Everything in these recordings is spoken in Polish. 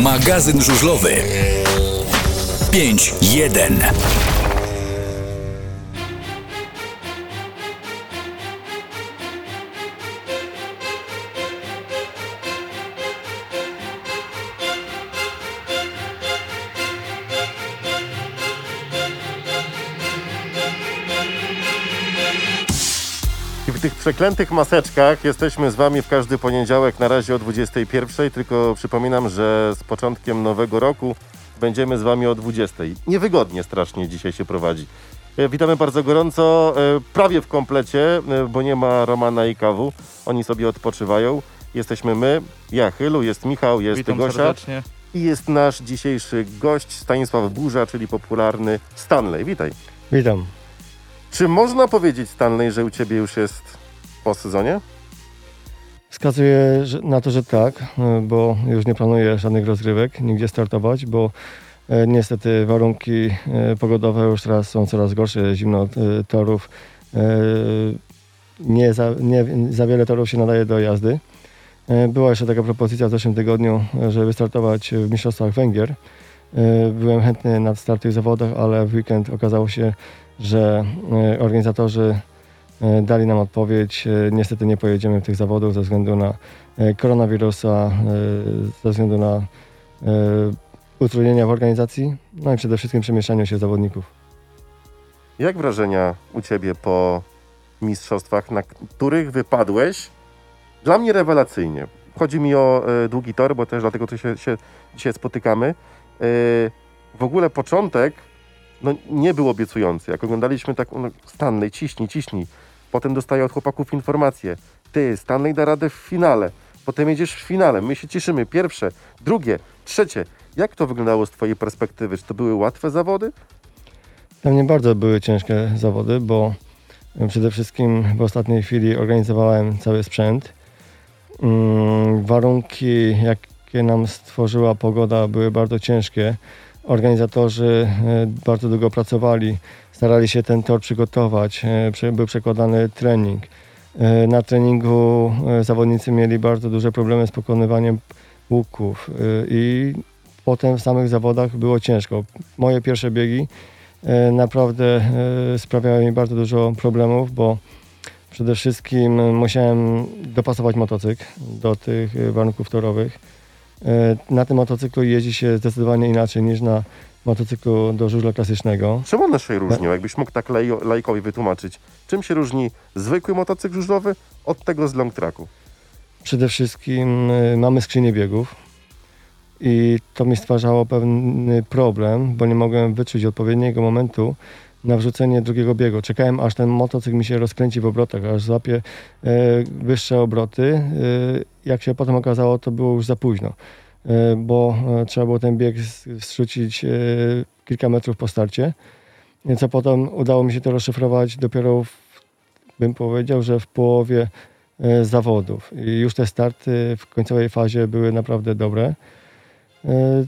Magazyn żużlowy. 5.1 w tych przeklętych maseczkach jesteśmy z Wami w każdy poniedziałek na razie o 21. Tylko przypominam, że z początkiem nowego roku będziemy z Wami o 20. Niewygodnie strasznie dzisiaj się prowadzi. E, Witamy bardzo gorąco, e, prawie w komplecie, e, bo nie ma Romana i Kawu. Oni sobie odpoczywają. Jesteśmy my, ja Chylu, jest Michał, jest Witam Gosia serdecznie. i jest nasz dzisiejszy gość Stanisław Burza, czyli popularny Stanley. Witaj. Witam. Czy można powiedzieć, Stanley, że u Ciebie już jest po sezonie? Wskazuję że, na to, że tak, e, bo już nie planuję żadnych rozgrywek, nigdzie startować, bo e, niestety warunki e, pogodowe już teraz są coraz gorsze, zimno e, torów. Nie, za, nie za wiele torów się nadaje do jazdy. Była jeszcze taka propozycja w zeszłym tygodniu, żeby startować w Mistrzostwach Węgier. Byłem chętny na start w tych zawodach, ale w weekend okazało się, że e, organizatorzy E, Dali nam odpowiedź. E, Niestety nie pojedziemy w tych zawodów ze względu na koronawirusa, ze względu na utrudnienia w organizacji, no i przede wszystkim przemieszczaniu się zawodników. Jak wrażenia u Ciebie po mistrzostwach, na których wypadłeś? Dla mnie rewelacyjnie. Chodzi mi o długi tor, bo też dlatego tu się, się dzisiaj spotykamy. W ogóle początek no, nie był obiecujący. Jak oglądaliśmy tak, no, Stanley, ciśnij, ciśnij. Potem dostaję od chłopaków informację. Ty, Stanley da radę w finale. Potem jedziesz w finale. My się cieszymy. Pierwsze, drugie, trzecie. Jak to wyglądało z Twojej perspektywy? Czy to były łatwe zawody? Dla mnie bardzo były ciężkie zawody, bo przede wszystkim w ostatniej chwili organizowałem cały sprzęt. Mm, Warunki, jakie nam stworzyła pogoda, były bardzo ciężkie. Organizatorzy e, bardzo długo pracowali, starali się ten tor przygotować. e, Był przekładany trening. E, Na treningu zawodnicy mieli bardzo duże problemy z pokonywaniem łuków i potem w samych zawodach było ciężko. Moje pierwsze biegi naprawdę sprawiały mi bardzo dużo problemów, bo przede wszystkim musiałem dopasować motocykl do tych warunków torowych. E, Na tym motocyklu jeździ się zdecydowanie inaczej niż na motocyklu do żużla klasycznego. Czym one się różnią? Jakbyś mógł tak lej- lajkowi wytłumaczyć. Czym się różni zwykły motocykl żużlowy od tego z long tracku? Przede wszystkim y, mamy skrzynię biegów i to mi stwarzało pewny problem, bo nie mogłem wyczuć odpowiedniego momentu na wrzucenie drugiego biegu. Czekałem aż ten motocykl mi się rozkręci w obrotach, aż złapie e, wyższe obroty. E, jak się potem okazało, to było już za późno, e, bo trzeba było ten bieg zrzucić kilka metrów po starcie. Co potem udało mi się to rozszyfrować dopiero, w, bym powiedział, że w połowie zawodów. I już te starty w końcowej fazie były naprawdę dobre,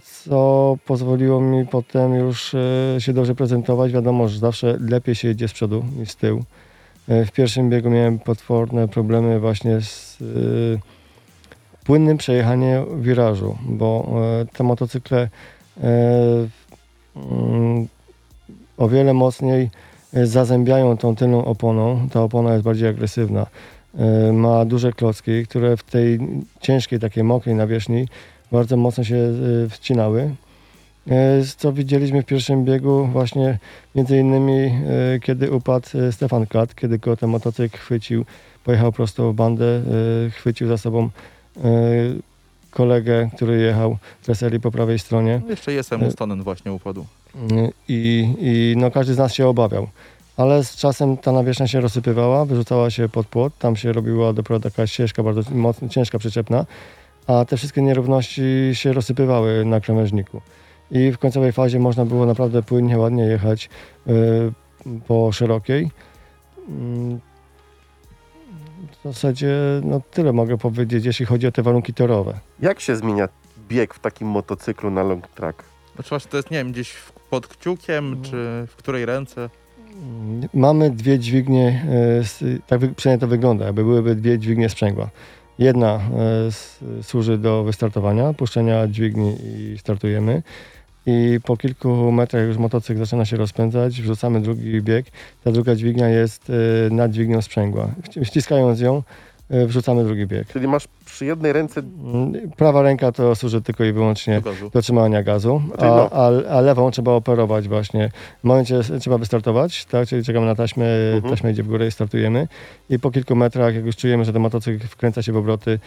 co pozwoliło mi potem już e, się dobrze prezentować. Wiadomo, że zawsze lepiej się jedzie z przodu niż z tyłu. E, W pierwszym biegu miałem potworne problemy właśnie z e, płynnym przejechaniem wirażu, bo e, te motocykle e, mm, o wiele mocniej e, zazębiają tą tylną oponą. Ta opona jest bardziej agresywna. E, Ma duże klocki, które w tej ciężkiej, takiej mokrej nawierzchni bardzo mocno się e, wcinały. E, Co widzieliśmy w pierwszym biegu właśnie między innymi e, kiedy upadł e, Stefan Kat, kiedy go ten motocykl chwycił, pojechał prosto w bandę, chwycił za sobą kolegę, który jechał z Weselii po prawej stronie. No, Jeszcze jestem Ustonen właśnie upadł. I, I no każdy z nas się obawiał. Ale z czasem ta nawierzchnia się rozsypywała, wyrzucała się pod płot, tam się robiła dopiero taka ścieżka bardzo mocno, ciężka, przyczepna, a te wszystkie nierówności się rozsypywały na krawężniku. I w końcowej fazie można było naprawdę płynnie, ładnie jechać y, po szerokiej. Mm, W zasadzie no, tyle mogę powiedzieć, jeśli chodzi o te warunki torowe. Jak się zmienia bieg w takim motocyklu na long track? Znaczy właśnie to jest, nie wiem, gdzieś pod kciukiem, czy w której ręce. Mamy dwie dźwignie, s- tak przynajmniej to wygląda, jakby byłyby dwie dźwignie sprzęgła. Jedna e, służy do wystartowania, puszczenia dźwigni i startujemy. I po kilku metrach już motocykl zaczyna się rozpędzać, wrzucamy drugi bieg. Ta druga dźwignia jest e, nad dźwignią sprzęgła. Wci- Ściskając ją, wrzucamy drugi bieg. Czyli masz przy jednej ręce Mm, Prawa ręka to służy tylko i wyłącznie Do gazu. do trzymania gazu, Czyli a, no. a, a lewą trzeba operować właśnie. W momencie trzeba wystartować, tak? czyli czekamy na taśmę, Mhm. taśma idzie w górę i startujemy. I po kilku metrach, jak już czujemy, że ten motocykl wkręca się w obroty,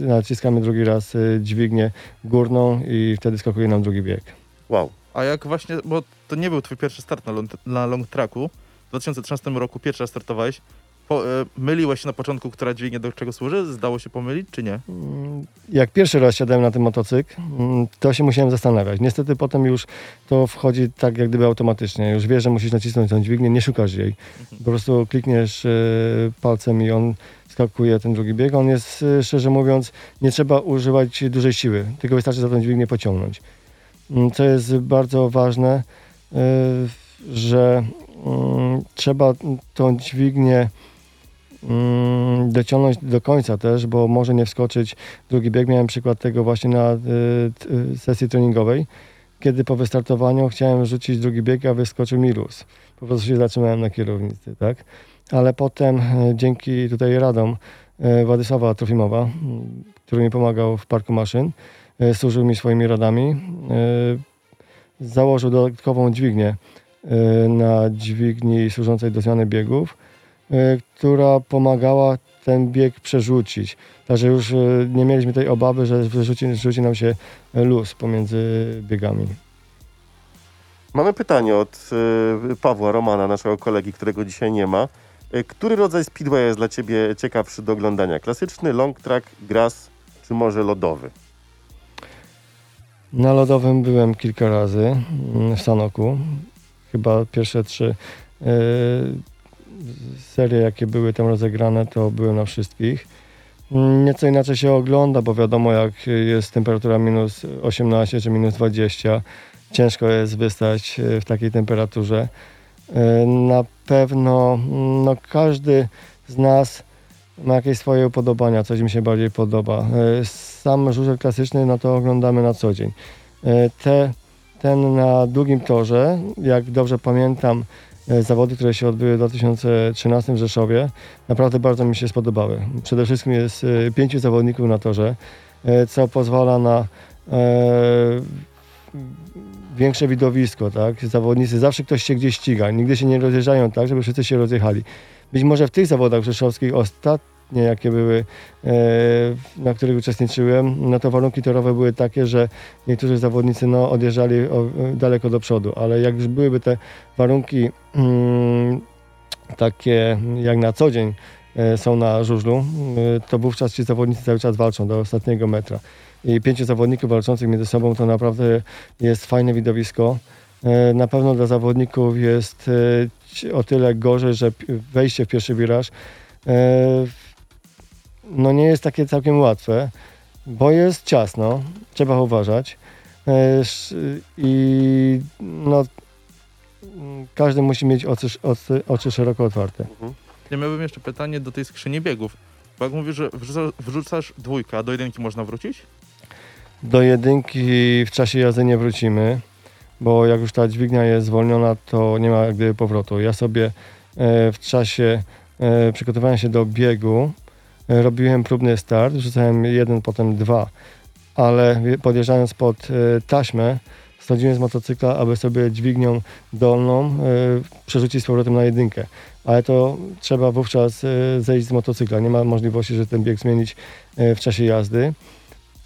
naciskamy drugi raz y, dźwignię górną i wtedy skakuje nam drugi bieg. Wow. A jak właśnie, bo to nie był twój pierwszy start na long, na long tracku. W 2013 roku pierwszy raz startowałeś. Po, e, myliłeś na początku, która dźwignia do czego służy? Zdało się pomylić, czy nie? Mm, Jak pierwszy raz siadałem na ten motocykl, mm, to się musiałem zastanawiać. Niestety potem już to wchodzi tak jak gdyby automatycznie. Już wiesz, że musisz nacisnąć tą dźwignię, nie szukasz jej. Po prostu klikniesz e, palcem i on skakuje ten drugi bieg. On jest, e, szczerze mówiąc, nie trzeba używać dużej siły, tylko wystarczy za tą dźwignię pociągnąć. Mm, Co jest bardzo ważne, że trzeba tą dźwignię dociągnąć do końca też, bo może nie wskoczyć drugi bieg. Miałem przykład tego właśnie na y, y, sesji treningowej, kiedy po wystartowaniu chciałem rzucić drugi bieg, a wyskoczył mi luz. Po prostu się zatrzymałem na kierownicy, tak? Ale potem y, dzięki tutaj radom Władysława Trofimowa, który mi pomagał w parku maszyn, służył mi swoimi radami, założył dodatkową dźwignię na dźwigni służącej do zmiany biegów, która pomagała ten bieg przerzucić. Także już y, nie mieliśmy tej obawy, że rzuci nam się luz pomiędzy biegami. Mamy pytanie od y, Pawła Romana, naszego kolegi, którego dzisiaj nie ma. Y, który rodzaj speedway jest dla ciebie ciekawszy do oglądania? Klasyczny, long track, grass czy może lodowy? Na lodowym byłem kilka razy mm, w Sanoku. Chyba pierwsze trzy y, serie, jakie były tam rozegrane, to były na wszystkich. Mm, Nieco inaczej się ogląda, bo wiadomo, jak jest temperatura minus 18 czy minus 20, ciężko jest wystać y, w takiej temperaturze. Y, Na pewno mm, no, każdy z nas ma jakieś swoje upodobania, coś mi się bardziej podoba. E, Sam żużel klasyczny, no to oglądamy na co dzień. E, Te, ten na długim torze, jak dobrze pamiętam, e, zawody, które się odbyły w 2013 w Rzeszowie, naprawdę bardzo mi się spodobały. Przede wszystkim jest e, pięciu zawodników na torze, e, co pozwala na e, większe widowisko, tak? Zawodnicy, zawsze ktoś się gdzieś ściga, nigdy się nie rozjeżdżają tak, żeby wszyscy się rozjechali. Być może w tych zawodach rzeszowskich ostatnie, jakie były, e, na których uczestniczyłem, no to warunki torowe były takie, że niektórzy zawodnicy no, odjeżdżali o, daleko do przodu, ale jak już byłyby te warunki mm, takie jak na co dzień e, są na żużlu, e, to wówczas ci zawodnicy cały czas walczą do ostatniego metra. I pięciu zawodników walczących między sobą to naprawdę jest fajne widowisko. E, Na pewno dla zawodników jest e, o tyle gorzej, że wejście w pierwszy wiraż e, no nie jest takie całkiem łatwe, bo jest ciasno, trzeba uważać. E, I no, każdy musi mieć oczy, oczy, oczy szeroko otwarte. Mhm. Ja miałbym jeszcze pytanie do tej skrzyni biegów. Bo jak mówisz, że wrzucasz, dwójkę, a do jedynki można wrócić? Do jedynki w czasie jazdy nie wrócimy, bo jak już ta dźwignia jest zwolniona, to nie ma jak gdyby powrotu. Ja sobie e, w czasie e, przygotowania się do biegu robiłem próbny start, rzucałem jeden, potem dwa, ale podjeżdżając pod e, taśmę, schodziłem z motocykla, aby sobie dźwignią dolną e, przerzucić z powrotem na jedynkę. Ale to trzeba wówczas e, zejść z motocykla. Nie ma możliwości, że ten bieg zmienić w czasie jazdy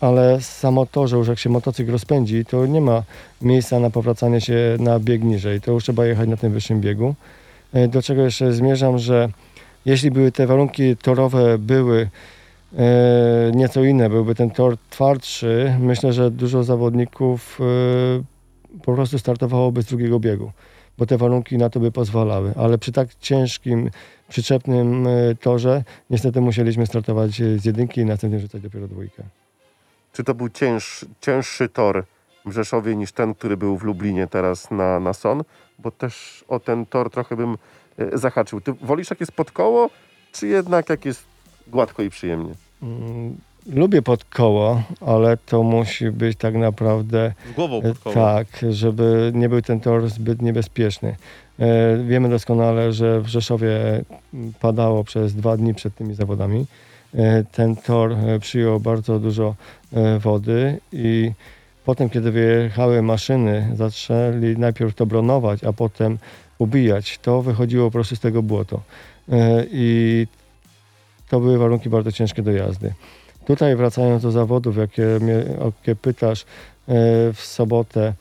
ale samo to, że już jak się motocykl rozpędzi, to nie ma miejsca na powracanie się na bieg niżej. To już trzeba jechać na tym wyższym biegu. Do czego jeszcze zmierzam, że jeśli były te warunki torowe były e, nieco inne, byłby ten tor twardszy, myślę, że dużo zawodników e, po prostu startowałoby z drugiego biegu, bo te warunki na to by pozwalały. Ale przy tak ciężkim, przyczepnym e, torze niestety musieliśmy startować z jedynki i następnie rzucać dopiero dwójkę. Czy to był cięż, cięższy tor w Rzeszowie niż ten, który był w Lublinie teraz na, na Son? Bo też o ten tor trochę bym zahaczył. Ty wolisz jak jest pod koło, czy jednak jak jest gładko i przyjemnie? Mm, Lubię pod koło, ale to musi być tak naprawdę Z głową e, pod koło. tak, żeby nie był ten tor zbyt niebezpieczny. E, Wiemy doskonale, że w Rzeszowie mm, padało przez dwa dni przed tymi zawodami. E, Ten tor e, przyjął bardzo dużo e, wody i potem, kiedy wyjechały maszyny, zaczęli najpierw to bronować, a potem ubijać. To wychodziło po prostu z tego błoto. E, I to były warunki bardzo ciężkie do jazdy. Tutaj wracając do zawodów, jakie, mnie, o jakie pytasz, e, w sobotę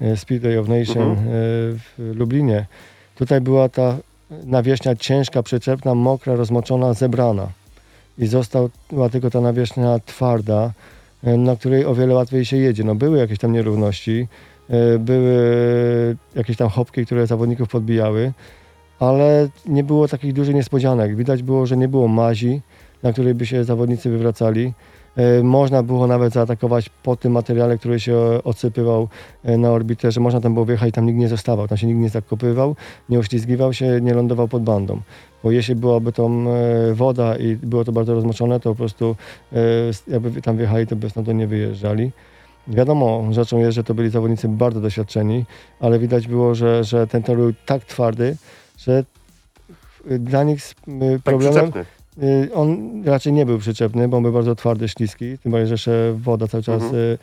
e, Speedway of Nation Mhm. e, w Lublinie. Tutaj była ta nawierzchnia ciężka, przyczepna, mokra, rozmoczona, zebrana. I została tylko ta nawierzchnia twarda, na której o wiele łatwiej się jedzie. No były jakieś tam nierówności, były jakieś tam hopki, które zawodników podbijały, ale nie było takich dużych niespodzianek. Widać było, że nie było mazi, na której by się zawodnicy wywracali. E, Można było nawet zaatakować po tym materiale, który się odsypywał e, na orbitę, że można tam było wjechać i tam nikt nie zostawał. Tam się nikt nie zakopywał, nie uślizgiwał się, nie lądował pod bandą. Bo jeśli byłaby tam e, woda i było to bardzo rozmoczone, to po prostu e, jakby tam wjechali, to by stąd nie wyjeżdżali. Wiadomo, rzeczą jest, że to byli zawodnicy bardzo doświadczeni, ale widać było, że, że ten tor był tak twardy, że e, dla nich e, Tak problemem. Y, On raczej nie był przyczepny, bo on był bardzo twardy, śliski. Tym bardziej, że jeszcze woda cały czas Mhm. y,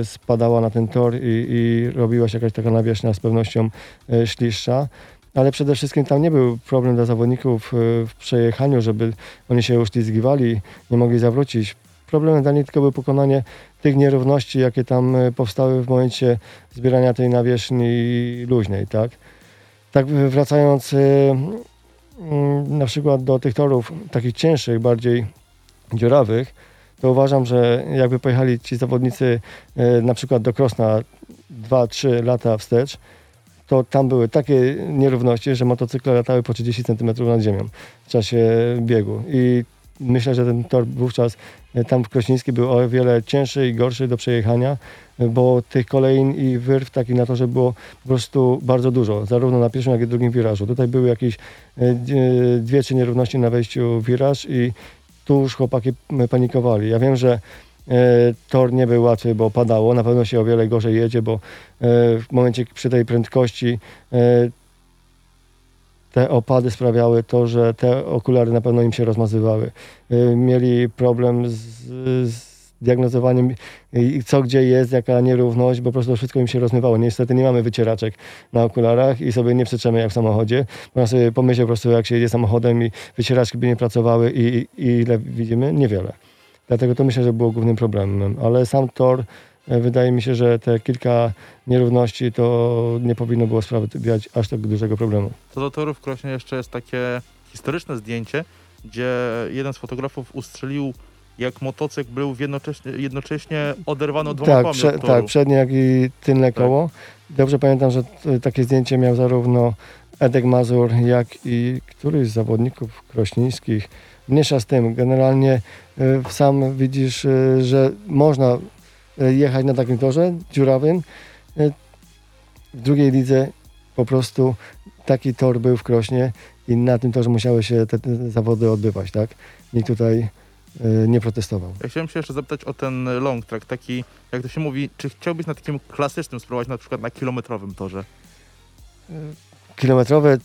y, spadała na ten tor i, i robiła się jakaś taka nawierzchnia z pewnością y, śliższa. Ale przede wszystkim tam nie był problem dla zawodników y, w przejechaniu, żeby oni się uślizgiwali, nie mogli zawrócić. Problemem dla nich tylko było pokonanie tych nierówności, jakie tam y, powstały w momencie zbierania tej nawierzchni luźnej, tak? Tak wracając y, mm, na przykład do tych torów takich cięższych, bardziej dziurawych, to uważam, że jakby pojechali ci zawodnicy e, na przykład do Krosna 2-3 lata wstecz, to tam były takie nierówności, że motocykle latały po 30 cm nad ziemią w czasie biegu. I myślę, że ten tor wówczas e, tam w Krośniński był o wiele cięższy i gorszy do przejechania, e, bo tych kolejn i wyrw takich na torze było po prostu bardzo dużo, zarówno na pierwszym, jak i drugim wirażu. Tutaj były jakieś e, d- dwie, trzy nierówności na wejściu w wiraż i tu już chłopaki m, panikowali. Ja wiem, że e, tor nie był łatwy, bo padało, na pewno się o wiele gorzej jedzie, bo e, w momencie przy tej prędkości e, te opady sprawiały to, że te okulary na pewno im się rozmazywały. E, Mieli problem z, z diagnozowaniem i co gdzie jest, jaka nierówność, bo po prostu wszystko im się rozmywało. Niestety nie mamy wycieraczek na okularach i sobie nie przetrzemy jak w samochodzie. Można sobie pomyśleć po prostu, jak się jedzie samochodem i wycieraczki by nie pracowały i, i ile widzimy? Niewiele. Dlatego to myślę, że było głównym problemem. Ale sam tor, wydaje mi się, że te kilka nierówności to nie powinno było sprawiać aż tak dużego problemu. Co do torów Krośnie jeszcze jest takie historyczne zdjęcie, gdzie jeden z fotografów ustrzelił jak motocykl był jednocześnie, jednocześnie oderwany od dwoma Tak, prze, tak, przednie jak i tylne Tak. koło. Dobrze pamiętam, że takie zdjęcie miał zarówno Edek Mazur, jak i któryś z zawodników krośnińskich. Mniejsza z tym, generalnie y, sam widzisz, y, że można jechać na takim torze dziurawym. Y, W drugiej lidze po prostu taki tor był w Krośnie i na tym torze musiały się te, te zawody odbywać, tak? Nikt tutaj y, nie protestował. Ja chciałem się jeszcze zapytać o ten long track, taki, jak to się mówi, czy chciałbyś na takim klasycznym spróbować na przykład na kilometrowym torze? Kilometrowy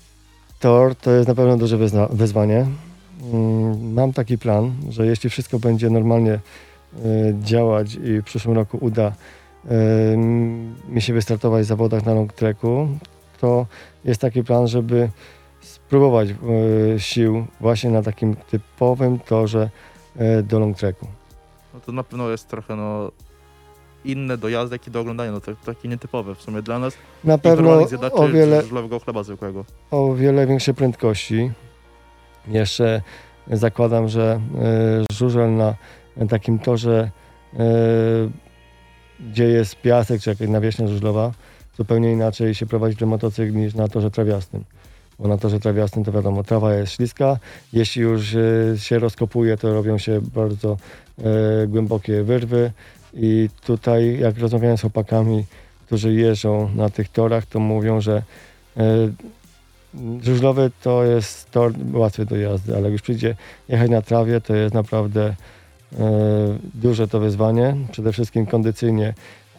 tor to jest na pewno duże wyzwanie. Mm, Mam taki plan, że jeśli wszystko będzie normalnie e, działać i w przyszłym roku uda e, mi się wystartować w zawodach na long tracku, to jest taki plan, żeby spróbować e, sił właśnie na takim typowym torze e, do long tracku. No to na pewno jest trochę no inne do jazdy, jak i do oglądania, no to takie nietypowe w sumie dla nas. Na pewno o wiele, chleba zwykłego. o wiele większej prędkości. Jeszcze zakładam, że e, żużel na takim torze, e, gdzie jest piasek czy jakaś nawierzchnia żużlowa, zupełnie inaczej się prowadzi ten motocykl niż na torze trawiastym. Bo na torze trawiastym to wiadomo, trawa jest śliska. Jeśli już e, się rozkopuje, to robią się bardzo e, głębokie wyrwy. I tutaj, jak rozmawiałem z chłopakami, którzy jeżdżą na tych torach, to mówią, że e, Żużlowy to jest tor łatwy do jazdy, ale jak już przyjdzie jechać na trawie, to jest naprawdę duże to wyzwanie, przede wszystkim kondycyjnie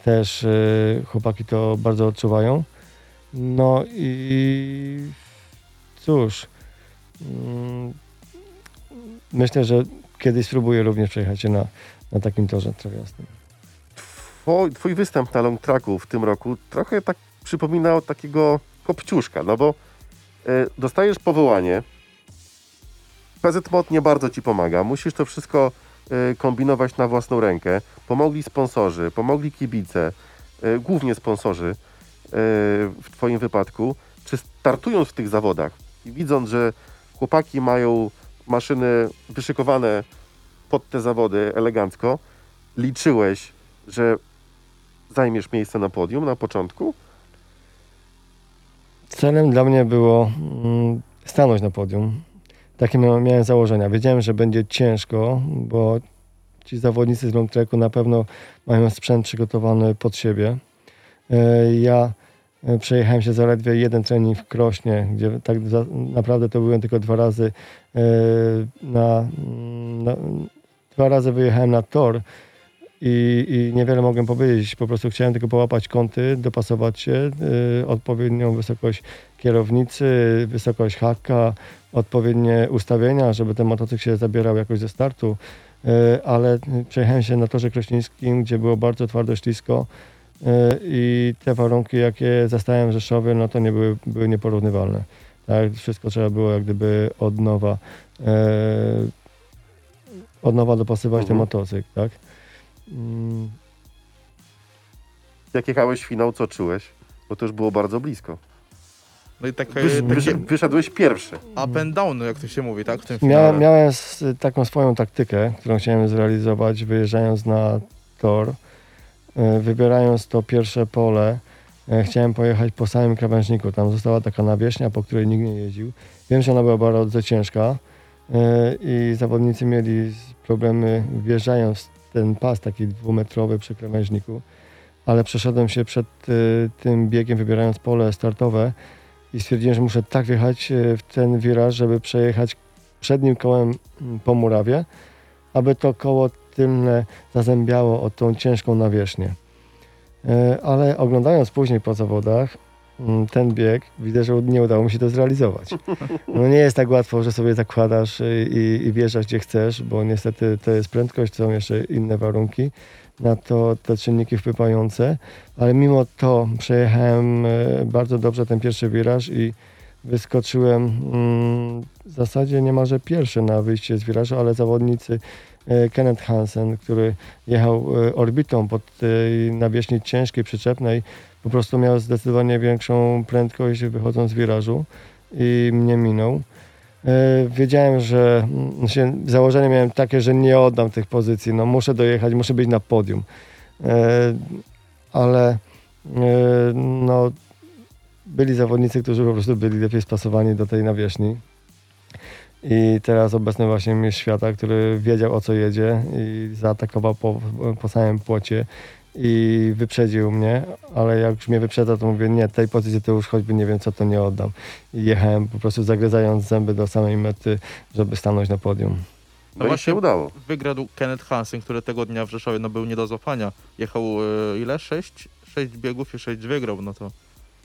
też e, chłopaki to bardzo odczuwają. No i cóż, mm, myślę, że kiedyś spróbuję również przejechać się na, na takim torze trawiastym. Twój, twój występ na long tracku w tym roku trochę tak przypominał takiego kopciuszka, no bo e, dostajesz powołanie, PZ Mod nie bardzo ci pomaga, musisz to wszystko e, kombinować na własną rękę. Pomogli sponsorzy, pomogli kibice, e, głównie sponsorzy e, w twoim wypadku. Czy startując w tych zawodach i widząc, że chłopaki mają maszyny wyszykowane pod te zawody elegancko, liczyłeś, że zajmiesz miejsce na podium na początku? Celem dla mnie było mm, stanąć na podium. Takie miałem, założenia. Wiedziałem, że będzie ciężko, bo ci zawodnicy z long tracku na pewno mają sprzęt przygotowany pod siebie. E, Ja e, przejechałem się zaledwie jeden trening w Krośnie, gdzie tak naprawdę to byłem tylko dwa razy e, na, mm, na dwa razy wyjechałem na tor i, i niewiele mogłem powiedzieć. Po prostu chciałem tylko połapać kąty, dopasować się, y, odpowiednią wysokość kierownicy, wysokość haka, odpowiednie ustawienia, żeby ten motocykl się zabierał jakoś ze startu. Y, ale przejechałem się na torze krośnickim, gdzie było bardzo twardo ślisko y, i te warunki, jakie zastałem w Rzeszowie, no to nie były, były nieporównywalne. Tak, wszystko trzeba było jak gdyby od nowa, e, od nowa dopasować ten Mhm. motocykl, tak? Mm, Jak jechałeś finał, co czułeś? Bo to już było bardzo blisko. No i takie, Wysz, takie wysz, wyszedłeś pierwszy. up and down, jak to się mówi, tak? W tym finale. Miałem, taką swoją taktykę, którą chciałem zrealizować, wyjeżdżając na tor, e, wybierając to pierwsze pole. e, Chciałem pojechać po samym krawężniku. Tam została taka nawierzchnia, po której nikt nie jeździł. Wiem, że ona była bardzo ciężka e, i zawodnicy mieli problemy wjeżdżając w ten pas taki dwumetrowy przy krawężniku, ale przeszedłem się przed e, tym biegiem, wybierając pole startowe i stwierdziłem, że muszę tak wjechać e, w ten wiraż, żeby przejechać przednim kołem mm, po murawie, aby to koło tylne zazębiało o tą ciężką nawierzchnię. E, Ale oglądając później po zawodach ten bieg, widzę, że nie udało mi się to zrealizować. No nie jest tak łatwo, że sobie zakładasz y, i, i wjeżdżasz gdzie chcesz, bo niestety to jest prędkość, są jeszcze inne warunki na to te czynniki wpływające, ale mimo to przejechałem e, bardzo dobrze ten pierwszy wiraż i wyskoczyłem mm, w zasadzie niemalże pierwszy na wyjście z wirażu, ale zawodnicy e, Kenneth Hansen, który jechał orbitą pod tej nawierzchni ciężkiej, przyczepnej, po prostu miał zdecydowanie większą prędkość wychodząc z wirażu i mnie minął. E, Wiedziałem, że się, założenie miałem takie, że nie oddam tych pozycji. No, muszę dojechać, muszę być na podium. E, Ale e, no, byli zawodnicy, którzy po prostu byli lepiej spasowani do tej nawierzchni. I teraz obecny właśnie mistrz świata, który wiedział o co jedzie i zaatakował po, po samym płocie i wyprzedził mnie, ale jak już mnie wyprzedza, to mówię, nie, tej pozycji to już choćby nie wiem co, to nie oddam. I jechałem po prostu zagryzając zęby do samej mety, żeby stanąć na podium. No, i właśnie- się udało. Wygrał Kenneth Hansen, który tego dnia w Rzeszowie no, był nie do złapania. Jechał e, ile? Sześć? Sześć biegów i sześć wygrał, no to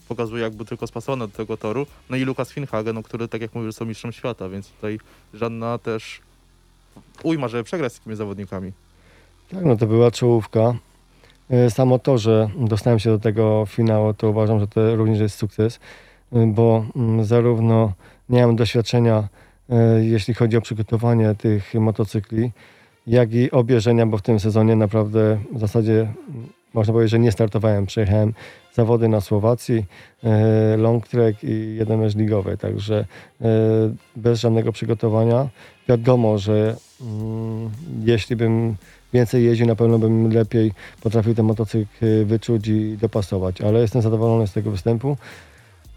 pokazuje jak był tylko spasowany do tego toru. No i Lukas Finhagen, no, który tak jak mówisz, są mistrzem świata, więc tutaj żadna też ujma, żeby przegrać z takimi zawodnikami. Tak, no to była czołówka. E, Samo to, że dostałem się do tego finału, to uważam, że to również jest sukces, e, bo mm, zarówno mam doświadczenia, e, jeśli chodzi o przygotowanie tych motocykli, jak i obierzenia, bo w tym sezonie naprawdę w zasadzie mm, można powiedzieć, że nie startowałem. Przejechałem zawody na Słowacji, long track i jeden mecz ligowy, także bez żadnego przygotowania. Wiadomo, że mm, jeśli bym więcej jeździł, na pewno bym lepiej potrafił ten motocykl y, wyczuć i dopasować, ale jestem zadowolony z tego występu.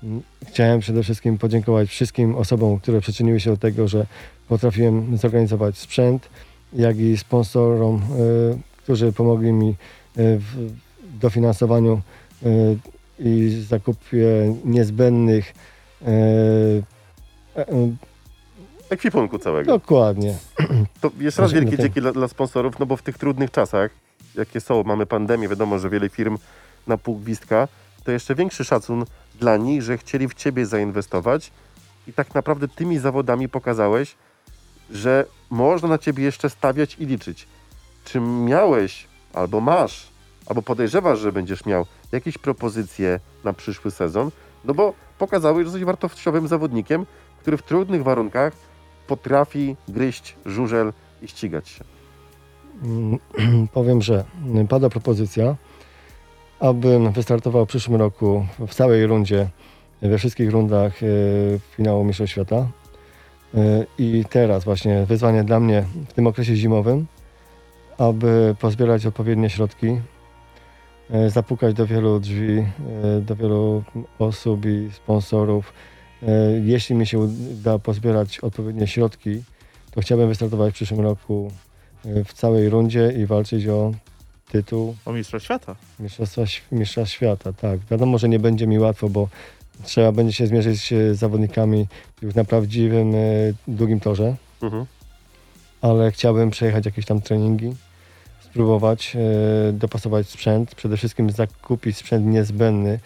Mm, Chciałem przede wszystkim podziękować wszystkim osobom, które przyczyniły się do tego, że potrafiłem zorganizować sprzęt, jak i sponsorom, y, którzy pomogli mi y, w dofinansowaniu i zakupie niezbędnych e- ekwipunku całego. Dokładnie. To jeszcze raz wielkie dzięki dla, dla sponsorów, no bo w tych trudnych czasach, jakie są, mamy pandemię, wiadomo, że wiele firm na pół gwizdka, to jeszcze większy szacun dla nich, że chcieli w ciebie zainwestować i tak naprawdę tymi zawodami pokazałeś, że można na ciebie jeszcze stawiać i liczyć. Czy miałeś, albo masz, albo podejrzewasz, że będziesz miał jakieś propozycje na przyszły sezon? No bo pokazałeś, że jesteś wartościowym zawodnikiem, który w trudnych warunkach potrafi gryźć żużel i ścigać się. Mm, Powiem, że pada propozycja, abym wystartował w przyszłym roku w całej rundzie, we wszystkich rundach e, finału Mistrzostw Świata. E, I teraz właśnie wyzwanie dla mnie w tym okresie zimowym, aby pozbierać odpowiednie środki, e, zapukać do wielu drzwi, do wielu osób i sponsorów. E, Jeśli mi się uda pozbierać odpowiednie środki, to chciałbym wystartować w przyszłym roku e, w całej rundzie i walczyć o tytuł O Mistrza Świata. Mistrzostwa, Mistrza Świata. Tak, wiadomo, że nie będzie mi łatwo, bo trzeba będzie się zmierzyć z zawodnikami już na prawdziwym, e, długim torze, Mhm. ale chciałbym przejechać jakieś tam treningi, spróbować dopasować sprzęt, przede wszystkim zakupić sprzęt niezbędny,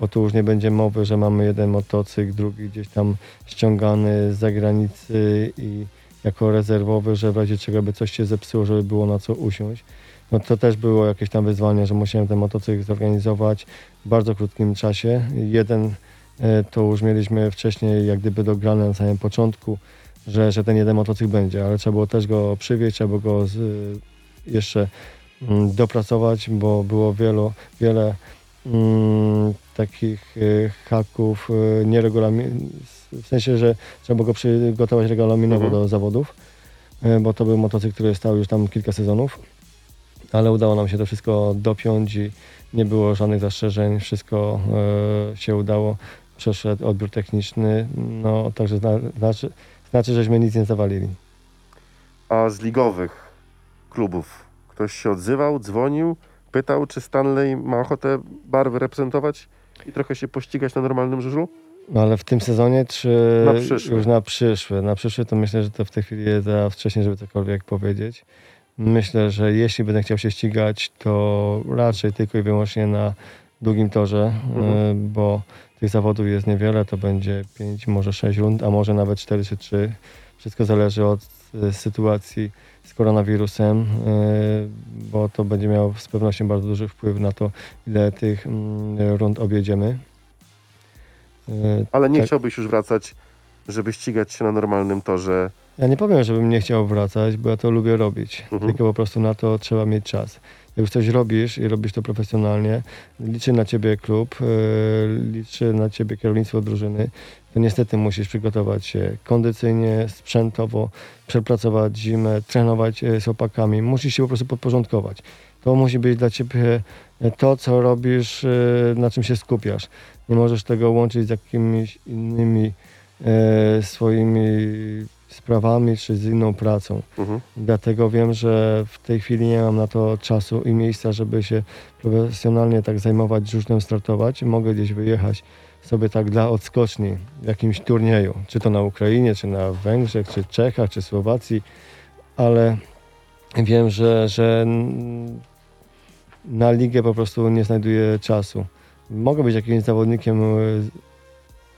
bo tu już nie będzie mowy, że mamy jeden motocykl, drugi gdzieś tam ściągany z zagranicy i jako rezerwowy, że w razie czego by coś się zepsuło, żeby było na co usiąść. No to też było jakieś tam wyzwanie, że musiałem ten motocykl zorganizować w bardzo krótkim czasie. Jeden e, to już mieliśmy wcześniej jak gdyby dograne na samym początku, że, że ten jeden motocykl będzie, ale trzeba było też go przywieźć, trzeba było go z, jeszcze mm, dopracować, bo było wielu, wiele mm, takich e, haków nieregulamin, w sensie, że trzeba było go przygotować regulaminowo Mhm. do zawodów, e, bo to był motocykl, który stał już tam kilka sezonów, ale udało nam się to wszystko dopiąć i nie było żadnych zastrzeżeń, wszystko się udało, przeszedł odbiór techniczny, no także zna, znaczy, znaczy, żeśmy nic nie zawalili. A z ligowych klubów ktoś się odzywał, dzwonił, pytał, czy Stanley ma ochotę barwy reprezentować i trochę się pościgać na normalnym żużlu? No ale w tym sezonie, czy Na przyszły. już na przyszły? Na przyszły to myślę, że to w tej chwili jest za wcześnie, żeby cokolwiek powiedzieć. Myślę, że jeśli będę chciał się ścigać, to raczej tylko i wyłącznie na długim torze, Mhm. y, bo tych zawodów jest niewiele, to będzie 5, może 6 rund, a może nawet 4 czy 3. Wszystko zależy od y, sytuacji z koronawirusem, y, bo to będzie miało z pewnością bardzo duży wpływ na to, ile tych mm, rund objedziemy. Y, Ale nie Tak. chciałbyś już wracać, żeby ścigać się na normalnym torze. Ja nie powiem, żebym nie chciał wracać, bo ja to lubię robić. Mhm. Tylko po prostu na to trzeba mieć czas. Jak już coś robisz i robisz to profesjonalnie, liczy na ciebie klub, yy, liczy na ciebie kierownictwo drużyny, to niestety musisz przygotować się kondycyjnie, sprzętowo, przepracować zimę, trenować e, z chłopakami. Musisz się po prostu podporządkować. To musi być dla ciebie e, to, co robisz, e, na czym się skupiasz. Nie możesz tego łączyć z jakimiś innymi swoimi sprawami czy z inną pracą. Mhm. Dlatego wiem, że w tej chwili nie mam na to czasu i miejsca, żeby się profesjonalnie tak zajmować żużlem, startować. Mogę gdzieś wyjechać sobie tak dla odskoczni w jakimś turnieju, czy to na Ukrainie, czy na Węgrzech, czy Czechach, czy Słowacji, ale wiem, że, że na ligę po prostu nie znajduję czasu. Mogę być jakimś zawodnikiem, y,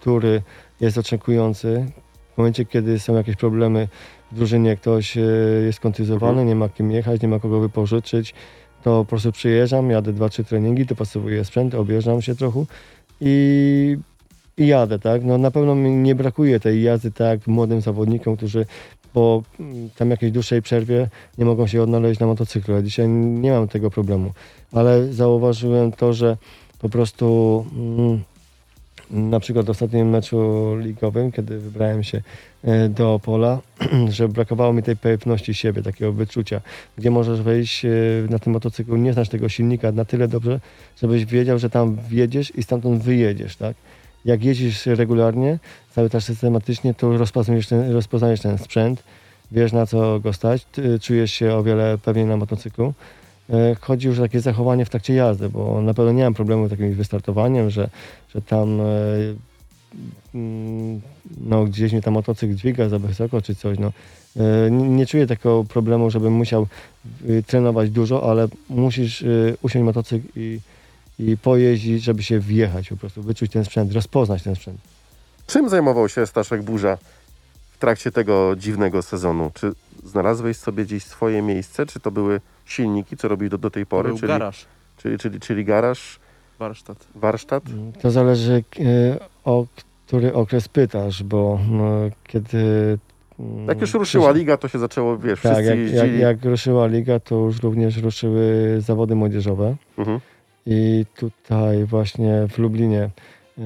który jest oczekujący. W momencie, kiedy są jakieś problemy w drużynie, ktoś e, jest kontuzjowany, Mhm. nie ma kim jechać, nie ma kogo wypożyczyć, to po prostu przyjeżdżam, jadę dwa, trzy treningi, dopasowuję sprzęt, objeżdżam się trochę i, i jadę, tak? No na pewno mi nie brakuje tej jazdy, tak, młodym zawodnikom, którzy po mm, tam jakiejś dłuższej przerwie nie mogą się odnaleźć na motocyklu. Ja dzisiaj nie mam tego problemu, ale zauważyłem to, że po prostu mm, na przykład w ostatnim meczu ligowym, kiedy wybrałem się e, do Opola, że brakowało mi tej pewności siebie, takiego wyczucia, gdzie możesz wejść e, na tym motocyklu, nie znasz tego silnika na tyle dobrze, żebyś wiedział, że tam wjedziesz i stamtąd wyjedziesz, tak? Jak jeździsz regularnie, cały czas systematycznie, to rozpoznajesz ten, rozpoznajesz ten sprzęt, wiesz na co go stać, czujesz się o wiele pewniej na motocyklu. E, Chodzi już o takie zachowanie w trakcie jazdy, bo na pewno nie mam problemu z takim wystartowaniem, że, że tam e, mm, no, gdzieś mnie tam motocykl dźwiga za wysoko czy coś. No. E, Nie, nie czuję takiego problemu, żebym musiał y, trenować dużo, ale musisz y, usiąść motocykl i, i pojeździć, żeby się wjechać po prostu, wyczuć ten sprzęt, rozpoznać ten sprzęt. Czym zajmował się Staszek Burza w trakcie tego dziwnego sezonu? Czy znalazłeś sobie gdzieś swoje miejsce, czy to były silniki, co robił do, do tej pory? Był czyli, garaż, Czyli, czyli, czyli garaż, warsztat. warsztat? To zależy e, o który okres pytasz, bo no, kiedy... mm, Jak już ruszyła liga, to się zaczęło, wiesz, Tak, wszyscy jak, jak, jak ruszyła liga, to już również ruszyły zawody młodzieżowe. Mhm. I tutaj właśnie w Lublinie e,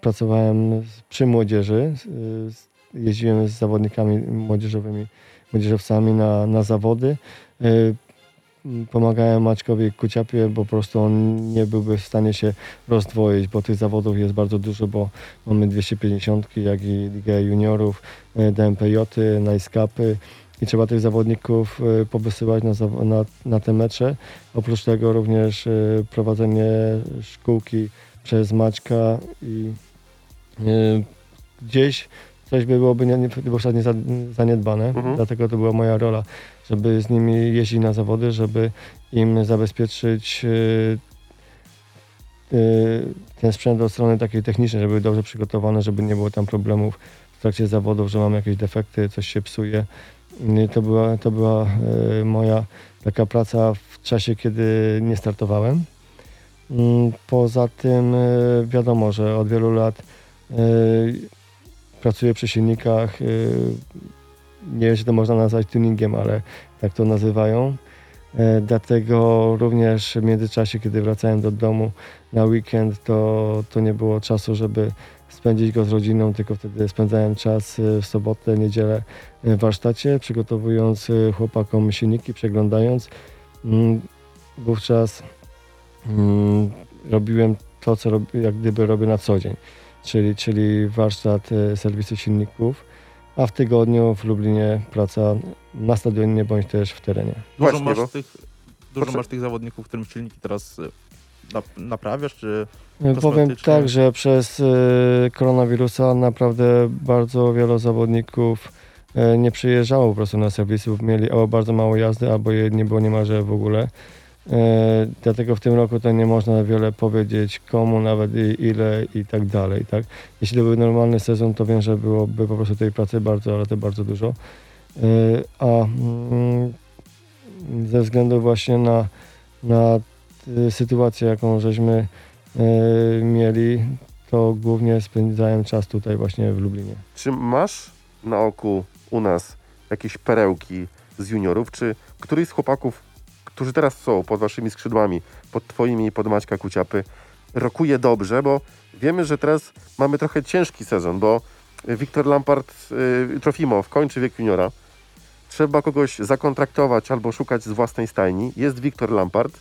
pracowałem przy młodzieży. z- Jeździłem z zawodnikami młodzieżowymi, młodzieżowcami na, na zawody. M, Pomagałem Maćkowi Kuciapie, bo po prostu on nie byłby w stanie się rozdwoić, bo tych zawodów jest bardzo dużo, bo mamy 250, jak i Ligę Juniorów, e, DMPJ, Najskapy i trzeba tych zawodników e, powysyłać na, na, na te mecze. Oprócz tego również e, prowadzenie szkółki przez Maćka i gdzieś coś by byłoby nie, nie, nie za- zaniedbane, Mhm. dlatego to była moja rola, żeby z nimi jeździć na zawody, żeby im zabezpieczyć e, e, ten sprzęt od strony takiej technicznej, żeby były dobrze przygotowane, żeby nie było tam problemów w trakcie zawodów, że mamy jakieś defekty, coś się psuje. I to była, to była e, moja taka praca w czasie, kiedy nie startowałem. Mm, Poza tym wiadomo, że od wielu lat pracuję przy silnikach. E, Nie wiem, czy to można nazwać tuningiem, ale tak to nazywają. E, Dlatego również w międzyczasie, kiedy wracałem do domu na weekend, to, to nie było czasu, żeby spędzić go z rodziną, tylko wtedy spędzałem czas e, w sobotę, niedzielę w warsztacie, przygotowując e, chłopakom silniki, przeglądając. Mm, Wówczas mm, robiłem to, co jak gdyby robię na co dzień, czyli, czyli warsztat e, serwisu silników, a w tygodniu w Lublinie praca na stadionie bądź też w terenie. Dużo, Właśnie, masz, bo- tych, dużo masz tych zawodników, którym silniki teraz y, nap- naprawiasz, czy Powiem Kosmetycznie. tak, że przez e, koronawirusa naprawdę bardzo wielu zawodników nie przyjeżdżało po prostu na serwisów, mieli albo bardzo mało jazdy, albo je nie było niemalże w ogóle. E, dlatego w tym roku to nie można wiele powiedzieć komu, nawet i ile i tak dalej. Tak? Jeśli to był normalny sezon, to wiem, że byłoby po prostu tej pracy bardzo, ale to bardzo dużo. E, a mm, ze względu właśnie na, na sytuację, jaką żeśmy e, mieli, to głównie spędzałem czas tutaj właśnie w Lublinie. Czy masz na oku u nas jakieś perełki z juniorów, czy któryś z chłopaków, którzy teraz są pod waszymi skrzydłami, pod twoimi i pod Maćka Kuciapy, rokuje dobrze, bo wiemy, że teraz mamy trochę ciężki sezon, bo Wiktor Lampard, y, Trofimow kończy wiek juniora. Trzeba kogoś zakontraktować albo szukać z własnej stajni. Jest Wiktor Lampard.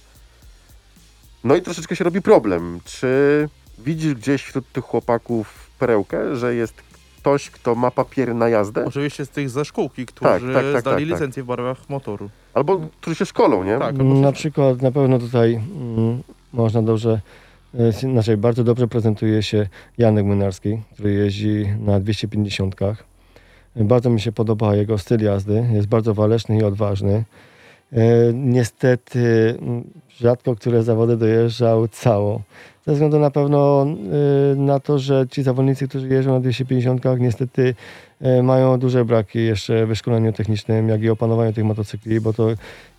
No i troszeczkę się robi problem. Czy widzisz gdzieś wśród tych chłopaków perełkę, że jest ktoś, kto ma papier na jazdę? oczywiście z tych ze szkółki, którzy Tak, tak, tak, zdali tak, tak. licencję w barwach motoru. Albo którzy się szkolą, nie? Tak, albo Na przykład na pewno tutaj mm, można dobrze, znaczy bardzo dobrze prezentuje się Janek Młynarski, który jeździ na 250. Bardzo mi się podoba jego styl jazdy, jest bardzo waleczny i odważny. E, Niestety mm, rzadko które zawody dojeżdżał cało. Ze względu na pewno e, na to, że ci zawodnicy, którzy jeżdżą na 250 niestety e, mają duże braki jeszcze w wyszkoleniu technicznym, jak i opanowaniu tych motocykli, bo to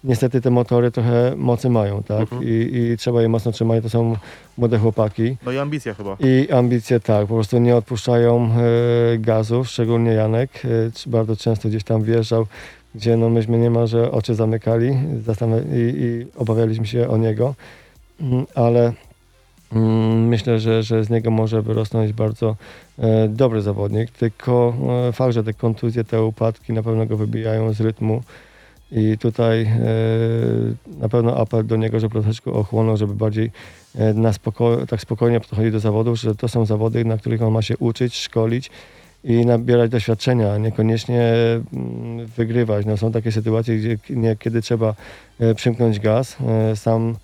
niestety te motory trochę mocy mają, tak? Mhm. I, I trzeba je mocno trzymać, to są młode chłopaki. No i ambicja chyba. I ambicje tak, po prostu nie odpuszczają e, gazów, szczególnie Janek. E, bardzo często gdzieś tam wjeżdżał, gdzie no myśmy niemalże oczy zamykali i, i obawialiśmy się o niego. Mm, Ale myślę, że, że z niego może wyrosnąć bardzo e, dobry zawodnik. Tylko e, fakt, że te kontuzje, te upadki na pewno go wybijają z rytmu. I tutaj e, na pewno apel do niego, żeby troszeczkę ochłonął, żeby bardziej na spoko- tak spokojnie podchodzi do zawodów, że to są zawody, na których on ma się uczyć, szkolić i nabierać doświadczenia, niekoniecznie mm, wygrywać. No, są takie sytuacje, gdzie k- niekiedy trzeba przymknąć gaz. Sam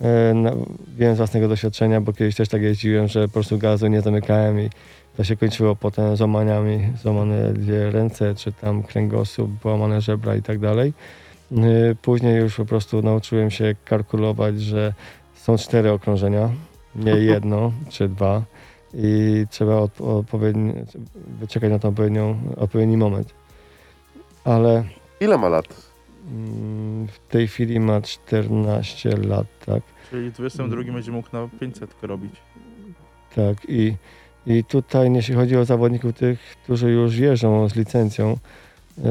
e, na, wiem z własnego doświadczenia, bo kiedyś też tak jeździłem, że po prostu gazu nie zamykałem i, To się kończyło potem złamaniami, złamane dwie ręce, czy tam kręgosłup, połamane żebra i tak dalej. Y, Później już po prostu nauczyłem się kalkulować, że są cztery okrążenia, nie jedno czy dwa i trzeba odpowiedni, wyczekać na to odpowiednią, odpowiedni moment. Ale Ile ma lat? Mm, w tej chwili ma 14 lat, tak? Czyli w 22 będzie mógł na 500 robić. Tak, i, i tutaj jeśli chodzi o zawodników tych, którzy już jeżdżą z licencją, y,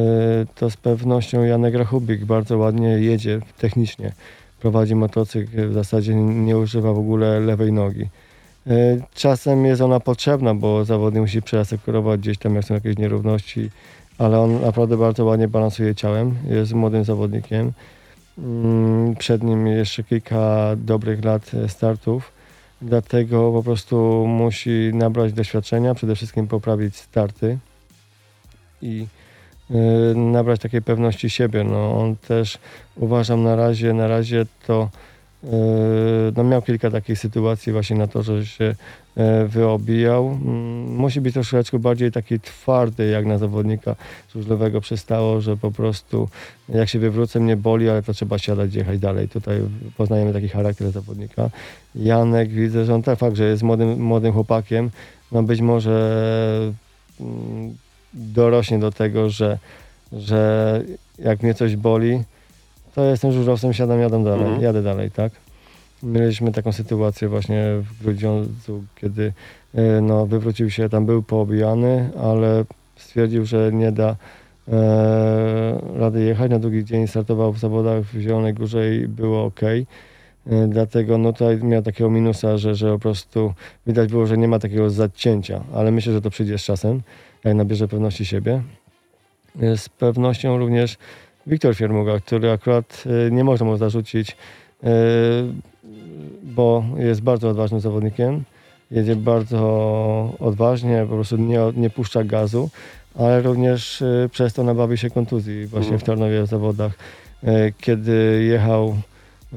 to z pewnością Janek Rachubik bardzo ładnie jedzie technicznie. Prowadzi motocykl, w zasadzie nie używa w ogóle lewej nogi. Y, Czasem jest ona potrzebna, bo zawodnik musi przeasekurować gdzieś tam, jak są jakieś nierówności, ale on naprawdę bardzo ładnie balansuje ciałem, jest młodym zawodnikiem. Mm, Przed nim jeszcze kilka dobrych lat e, startów. Dlatego po prostu musi nabrać doświadczenia, przede wszystkim poprawić starty i y, nabrać takiej pewności siebie. No, on też uważam na razie, na razie to y, no, miał kilka takich sytuacji właśnie na to, że się wyobijał. Mm, Musi być troszeczkę bardziej taki twardy jak na zawodnika żużlowego przystało, że po prostu jak się wywrócę mnie boli, ale to trzeba siadać, jechać dalej. Tutaj poznajemy taki charakter zawodnika. Janek widzę, że on tak fakt, że jest młodym, młodym chłopakiem, no być może mm, dorośnie do tego, że, że jak mnie coś boli, to jestem żużlowcem, siadam, jadę dalej, Mhm. jadę dalej, tak? Mieliśmy taką sytuację właśnie w Grudziądzu, kiedy e, no, wywrócił się, tam był poobijany, ale stwierdził, że nie da e, rady jechać. Na drugi dzień startował w zawodach w Zielonej Górze i było ok. E, Dlatego no tutaj miał takiego minusa, że, że po prostu widać było, że nie ma takiego zacięcia, ale myślę, że to przyjdzie z czasem, jak nabierze pewności siebie. E, Z pewnością również Wiktor Fiermuga, który akurat e, nie można mu zarzucić, e, bo jest bardzo odważnym zawodnikiem. Jedzie bardzo odważnie, po prostu nie, nie puszcza gazu, ale również e, przez to nabawi się kontuzji właśnie Mhm. w Tarnowie w zawodach, e, kiedy jechał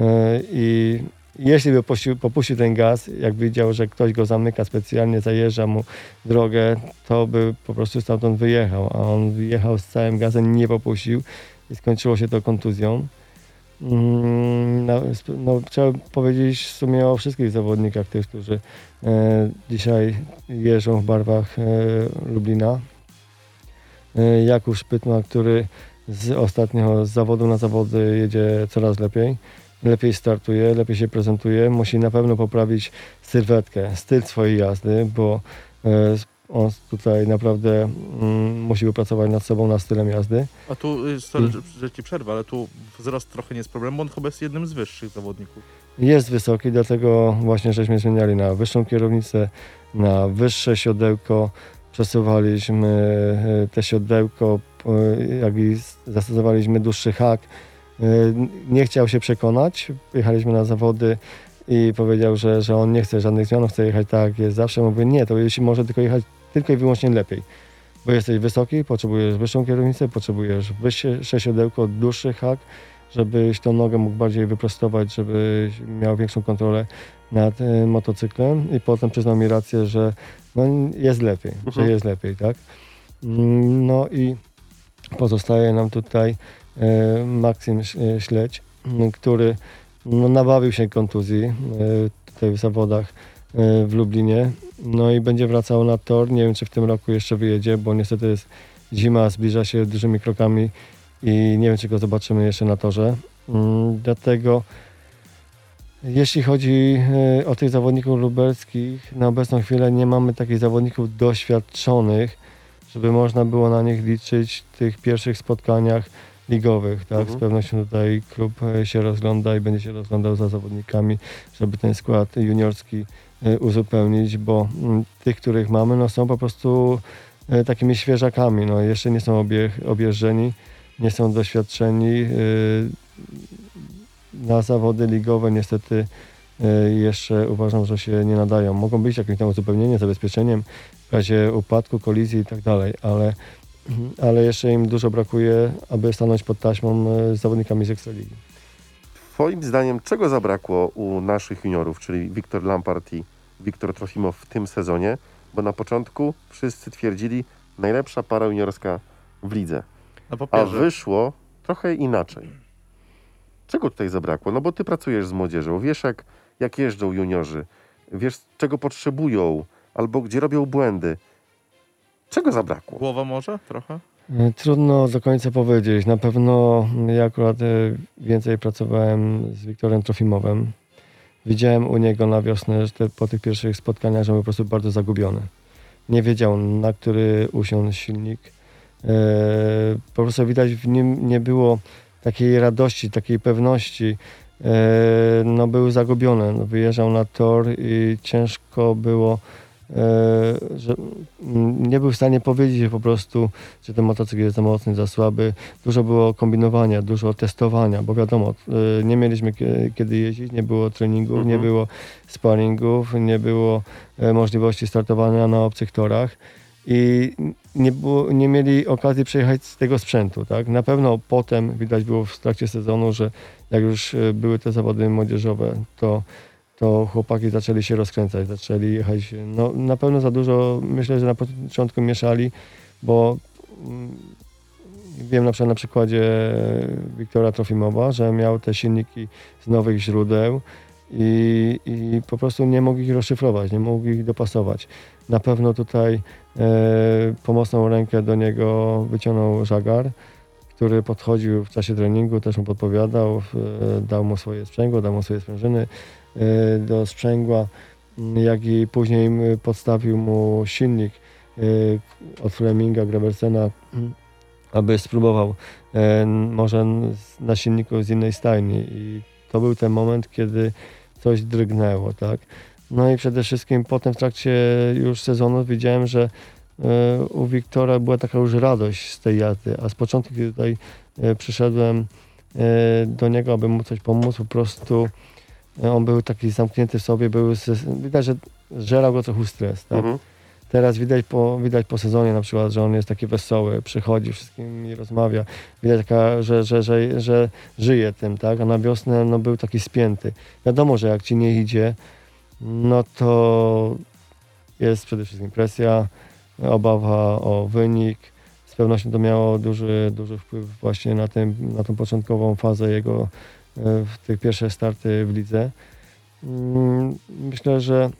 e, i jeśli by popuścił, popuścił ten gaz, jak widział, że ktoś go zamyka specjalnie, zajeżdża mu drogę, to by po prostu stamtąd wyjechał, a on jechał z całym gazem, nie popuścił i skończyło się to kontuzją. Mm, No, no, trzeba powiedzieć w sumie o wszystkich zawodnikach, tych, którzy e, dzisiaj jeżdżą w barwach e, Lublina. E, Jakub który z ostatnio z zawodu na zawody jedzie coraz lepiej. Lepiej startuje, lepiej się prezentuje. Musi na pewno poprawić sylwetkę, styl swojej jazdy, bo e, on tutaj naprawdę mm, musi wypracować nad sobą, nad stylem jazdy. A tu, y, sorry, że, że ci przerwę, ale tu wzrost trochę nie jest problem, bo on chyba jest jednym z wyższych zawodników. Jest wysoki, dlatego właśnie żeśmy zmieniali na wyższą kierownicę, na wyższe siodełko. Przesuwaliśmy e, te siodełko, e, jak i zastosowaliśmy dłuższy hak. E, Nie chciał się przekonać. Jechaliśmy na zawody i powiedział, że, że on nie chce żadnych zmian, on chce jechać tak jak jest zawsze. Mówię, nie, to jeśli może tylko jechać tylko i wyłącznie lepiej. Bo jesteś wysoki, potrzebujesz wyższą kierownicę, potrzebujesz wyższe siodełko, dłuższy hak, żebyś tą nogę mógł bardziej wyprostować, żebyś miał większą kontrolę nad y, motocyklem i potem przyznał mi rację, że no, jest lepiej, Mhm. że jest lepiej, tak? Mm, No i pozostaje nam tutaj y, Maksym y, Śledź, y, który no, nabawił się kontuzji y, tutaj w zawodach w Lublinie, no i będzie wracał na tor. Nie wiem, czy w tym roku jeszcze wyjedzie, bo niestety jest zima, zbliża się dużymi krokami i nie wiem, czy go zobaczymy jeszcze na torze. Mm, Dlatego jeśli chodzi e, o tych zawodników lubelskich, na obecną chwilę nie mamy takich zawodników doświadczonych, żeby można było na nich liczyć w tych pierwszych spotkaniach ligowych. Tak? Mhm. Z pewnością tutaj klub e, się rozgląda i będzie się rozglądał za zawodnikami, żeby ten skład juniorski uzupełnić, bo mm, tych, których mamy, no są po prostu e, takimi świeżakami. No, jeszcze nie są obie, objeżdżeni, nie są doświadczeni. e, Na zawody ligowe niestety jeszcze uważam, że się nie nadają. Mogą być jakimś tam uzupełnieniem, zabezpieczeniem w razie upadku, kolizji i tak dalej, ale, ale jeszcze im dużo brakuje, aby stanąć pod taśmą z zawodnikami z Ekstraligi. Twoim zdaniem czego zabrakło u naszych juniorów, czyli Wiktor Lampart i Wiktor Trofimow w tym sezonie, Bo na początku wszyscy twierdzili, najlepsza para juniorska w lidze. Na A wyszło trochę inaczej. Czego tutaj zabrakło? No bo ty pracujesz z młodzieżą, wiesz jak, jak jeżdżą juniorzy, wiesz czego potrzebują, albo gdzie robią błędy. Czego zabrakło? Głowa może trochę? E, Trudno do końca powiedzieć. Na pewno ja akurat e, więcej pracowałem z Wiktorem Trofimowem. Widziałem u niego na wiosnę, że te, po tych pierwszych spotkaniach, że był po prostu bardzo zagubiony. Nie wiedział, na który usiąść silnik. E, po prostu widać w nim nie było takiej radości, takiej pewności. No był zagubiony. No, wyjeżdżał na tor i ciężko było, że mm, nie był w stanie powiedzieć po prostu, czy ten motocykl jest za mocny, za słaby. Dużo było kombinowania, dużo testowania, bo wiadomo, y, nie mieliśmy kie- kiedy jeździć, nie było treningów, Mhm. nie było sparingów, nie było e, możliwości startowania na obcych torach i nie, było, nie mieli okazji przejechać z tego sprzętu. Tak? Na pewno potem widać było w trakcie sezonu, że jak już e, były te zawody młodzieżowe, to to chłopaki zaczęli się rozkręcać, zaczęli jechać. No, na pewno za dużo, myślę, że na początku mieszali, bo mm, wiem na przykład na przykładzie Wiktora Trofimowa, że miał te silniki z nowych źródeł i, i po prostu nie mógł ich rozszyfrować, nie mógł ich dopasować. Na pewno tutaj e, pomocną rękę do niego wyciągnął Żagar, który podchodził w czasie treningu, też mu podpowiadał, e, dał mu swoje sprzęgło, dał mu swoje sprężyny do sprzęgła, jak i później podstawił mu silnik e, od Fleminga, Graversena, m, aby spróbował e, może na silniku z innej stajni i to był ten moment, kiedy coś drgnęło, tak. No i przede wszystkim potem w trakcie już sezonu widziałem, że e, u Wiktora była taka już radość z tej jazdy, a z początku, kiedy tutaj e, przyszedłem e, do niego, aby mu coś pomóc, po prostu e, on był taki zamknięty w sobie, był widać, że żerał go trochę stres, tak. Mhm. Teraz widać po, widać po sezonie na przykład, że on jest taki wesoły, przychodzi, wszystkim rozmawia. Widać, taka, że, że, że, że żyje tym, tak? A na wiosnę no, był taki spięty. Wiadomo, że jak ci nie idzie, no to jest przede wszystkim presja, obawa o wynik. Z pewnością to miało duży, duży wpływ właśnie na, tym, na tą początkową fazę jego w tych pierwsze starty w lidze. Mm, Myślę, że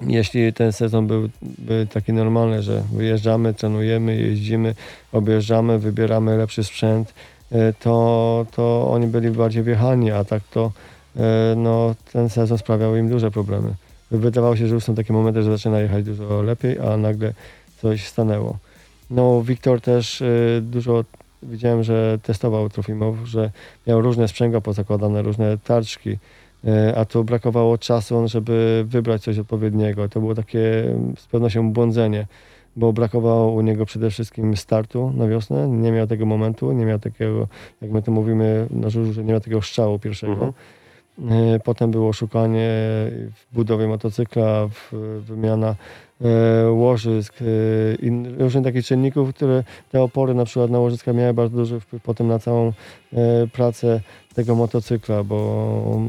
jeśli ten sezon był, był taki normalny, że wyjeżdżamy, trenujemy, jeździmy, objeżdżamy, wybieramy lepszy sprzęt, e, to, to oni byli bardziej wjechani, a tak to e, no, ten sezon sprawiał im duże problemy. Wydawało się, że już są takie momenty, że zaczyna jechać dużo lepiej, a nagle coś stanęło. No, Wiktor też e, dużo widziałem, że testował Trofimow, że miał różne sprzęgła pozakładane, różne tarczki, E, a tu brakowało czasu, żeby wybrać coś odpowiedniego. To było takie mm, z pewnością błądzenie, bo brakowało u niego przede wszystkim startu na wiosnę. Nie miał tego momentu, nie miał takiego, jak my to mówimy na żużlu, że nie miał takiego strzału pierwszego. Mhm. E, Potem było szukanie w budowie motocykla, w, wymiana łożysk, e, in, różnych takich czynników, które te opory na przykład na łożyska miały bardzo duży wpływ potem na całą e, pracę tego motocykla, bo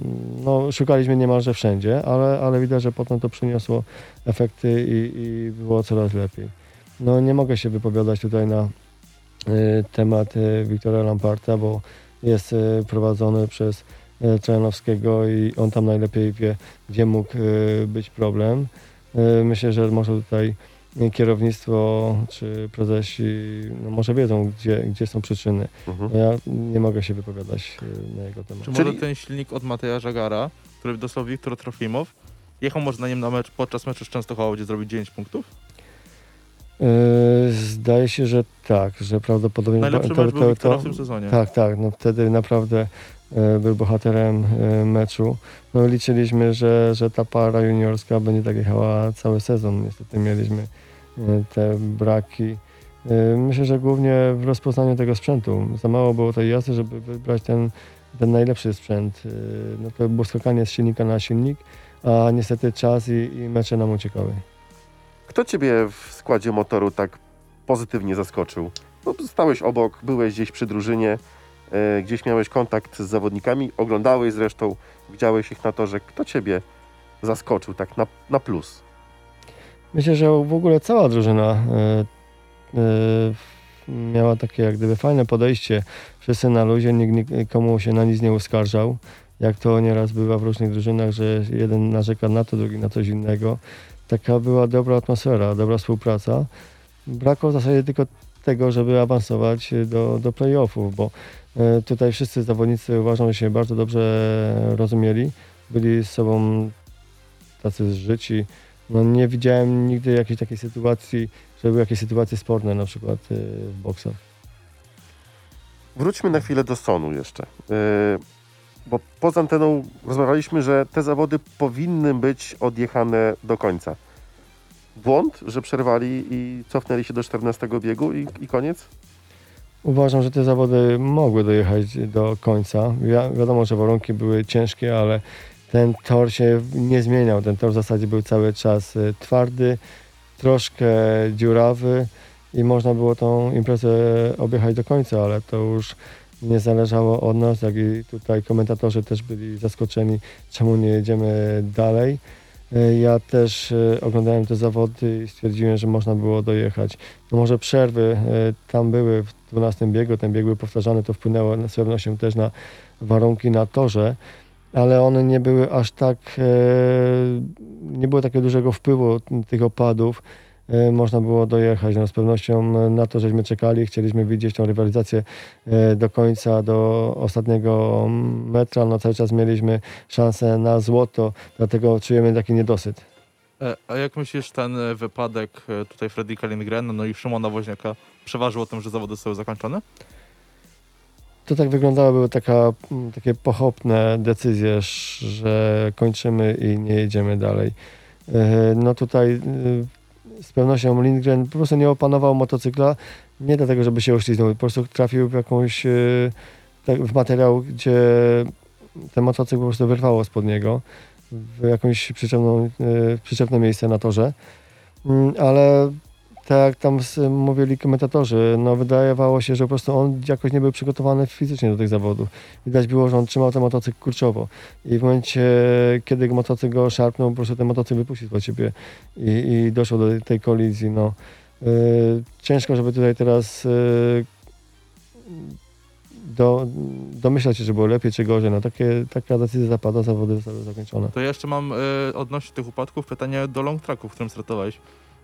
no, szukaliśmy niemalże wszędzie, ale, ale widać, że potem to przyniosło efekty i, i było coraz lepiej. No nie mogę się wypowiadać tutaj na e, temat e, Wiktora Lamparta, bo jest e, prowadzony przez e, Trojanowskiego i on tam najlepiej wie, gdzie mógł e, być problem. E, Myślę, że może tutaj kierownictwo czy prezesi no może wiedzą, gdzie, gdzie są przyczyny. Mhm. No ja nie mogę się wypowiadać e, na jego temat. Czy Czyli- może ten silnik od Mateja Żagara, który dostał Wiktor Trofimow, jechał może na nim na mecz, podczas meczu z Częstochowa, gdzie zrobić 9 punktów? E, Zdaje się, że tak, że prawdopodobnie Najlepszy to- mecz to- był Wiktora to- w tym sezonie. Tak, tak, no wtedy naprawdę był bohaterem e, meczu. No liczyliśmy, że, że ta para juniorska będzie tak jechała cały sezon. Niestety mieliśmy e, te braki. E, Myślę, że głównie w rozpoznaniu tego sprzętu. Za mało było tej jazdy, żeby wybrać ten, ten najlepszy sprzęt. E, No to było skakanie z silnika na silnik, a niestety czas i, i mecze nam uciekały. Kto ciebie w składzie motoru tak pozytywnie zaskoczył? No, stałeś obok, byłeś gdzieś przy drużynie, e, gdzieś miałeś kontakt z zawodnikami, oglądałeś zresztą, widziałeś ich na torze. Kto ciebie zaskoczył tak na, na plus? Myślę, że w ogóle cała drużyna e, e, miała takie jak gdyby fajne podejście. Wszyscy na luzie, nikt nikomu się na nic nie uskarżał. Jak to nieraz bywa w różnych drużynach, że jeden narzeka na to, drugi na coś innego. Taka była dobra atmosfera, dobra współpraca. Brakło w zasadzie tylko tego, żeby awansować do, do playoffów, bo e, tutaj wszyscy zawodnicy uważam, się bardzo dobrze rozumieli. Byli z sobą tacy zżyci. No nie widziałem nigdy jakiejś takiej sytuacji, że były jakieś sytuacje sporne na przykład y, w boksach. Wróćmy na chwilę do Sonu jeszcze. Yy, bo poza anteną rozmawialiśmy, że te zawody powinny być odjechane do końca. Błąd, że przerwali i cofnęli się do 14 biegu i, i koniec? Uważam, że te zawody mogły dojechać do końca. Wi- wiadomo, że warunki były ciężkie, ale ten tor się nie zmieniał. Ten tor w zasadzie był cały czas y, twardy, troszkę dziurawy i można było tą imprezę objechać do końca, ale to już nie zależało od nas, jak i tutaj komentatorzy też byli zaskoczeni, czemu nie jedziemy dalej. Y, Ja też y, oglądałem te zawody i stwierdziłem, że można było dojechać. No może przerwy tam były w 12 biegu, ten bieg był powtarzany, to wpłynęło z pewnością też na warunki na torze, ale one nie były aż tak, e, nie było takiego dużego wpływu tych opadów. E, Można było dojechać. No, z pewnością na to, żeśmy czekali, chcieliśmy widzieć tą rywalizację e, do końca, do ostatniego metra. No, cały czas mieliśmy szansę na złoto, dlatego czujemy taki niedosyt. E, A jak myślisz, ten e, wypadek e, tutaj Fredrika Lindgrena, no i Szymona Woźniaka przeważył o tym, że zawody zostały zakończone? To tak wyglądało, były taka, takie pochopne decyzje, że kończymy i nie jedziemy dalej. No tutaj z pewnością Lindgren po prostu nie opanował motocykla, nie dlatego, żeby się ośliznął, po prostu trafił w jakąś, tak, w materiał, gdzie ten motocykl po prostu wyrwało spod niego w jakąś przyczepną, e, przyczepne miejsce na torze. Mm, Ale tak jak tam mówili komentatorzy, no wydawało się, że po prostu on jakoś nie był przygotowany fizycznie do tych zawodów. Widać było, że on trzymał ten motocykl kurczowo i w momencie, kiedy motocykl go szarpnął, po prostu ten motocykl wypuścił po ciebie i, i doszło do tej kolizji. No. Yy, ciężko, żeby tutaj teraz yy, do, domyślać się, że było lepiej czy gorzej. No, takie, taka decyzja zapada, zawody zostały zakończone. To ja jeszcze mam e, odnośnie tych upadków pytanie do long tracku, w którym startowałeś.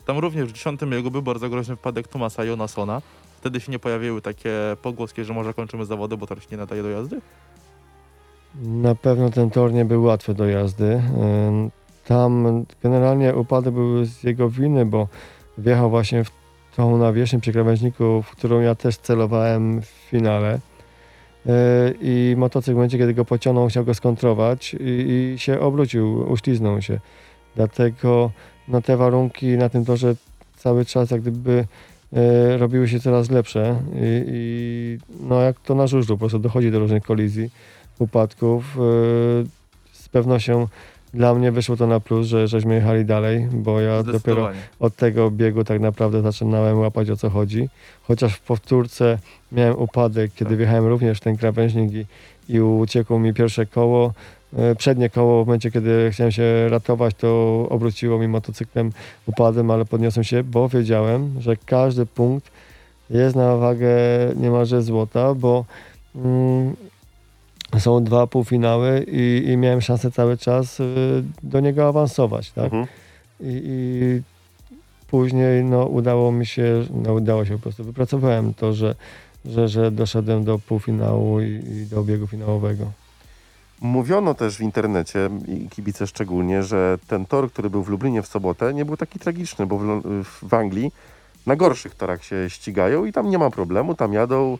Tam również w 10 biegu był bardzo groźny wypadek Tomasa Jonasona. Wtedy się nie pojawiły takie pogłoski, że może kończymy zawody, bo tor się nie nadaje do jazdy? Na pewno ten tor nie był łatwy do jazdy. Ym, Tam generalnie upady były z jego winy, bo wjechał właśnie w tą nawierzchnię przy krawężniku, w którą ja też celowałem w finale. Yy, I motocykl w momencie, kiedy go pociągnął, chciał go skontrować i, i się obrócił, uśliznął się. Dlatego no, te warunki na tym torze cały czas jak gdyby yy, robiły się coraz lepsze i, i no, jak to na żużlu, po prostu dochodzi do różnych kolizji upadków. Yy, Z pewnością dla mnie wyszło to na plus, że żeśmy jechali dalej, bo ja dopiero od tego biegu tak naprawdę zaczynałem łapać o co chodzi. Chociaż w powtórce miałem upadek, kiedy Tak. wjechałem również w ten krawężnik i, i uciekło mi pierwsze koło. E, Przednie koło w momencie, kiedy chciałem się ratować, to obróciło mi motocyklem, upadłem, ale podniosłem się, bo wiedziałem, że każdy punkt jest na wagę niemalże złota, bo mm, są dwa półfinały i, i miałem szansę cały czas y, do niego awansować. Tak? Mhm. I, I później no, udało mi się, no udało się po prostu, wypracowałem to, że, że, że doszedłem do półfinału i, i do biegu finałowego. Mówiono też w internecie, i kibice szczególnie, że ten tor, który był w Lublinie w sobotę, nie był taki tragiczny, bo w, w Anglii na gorszych torach się ścigają i tam nie ma problemu, tam jadą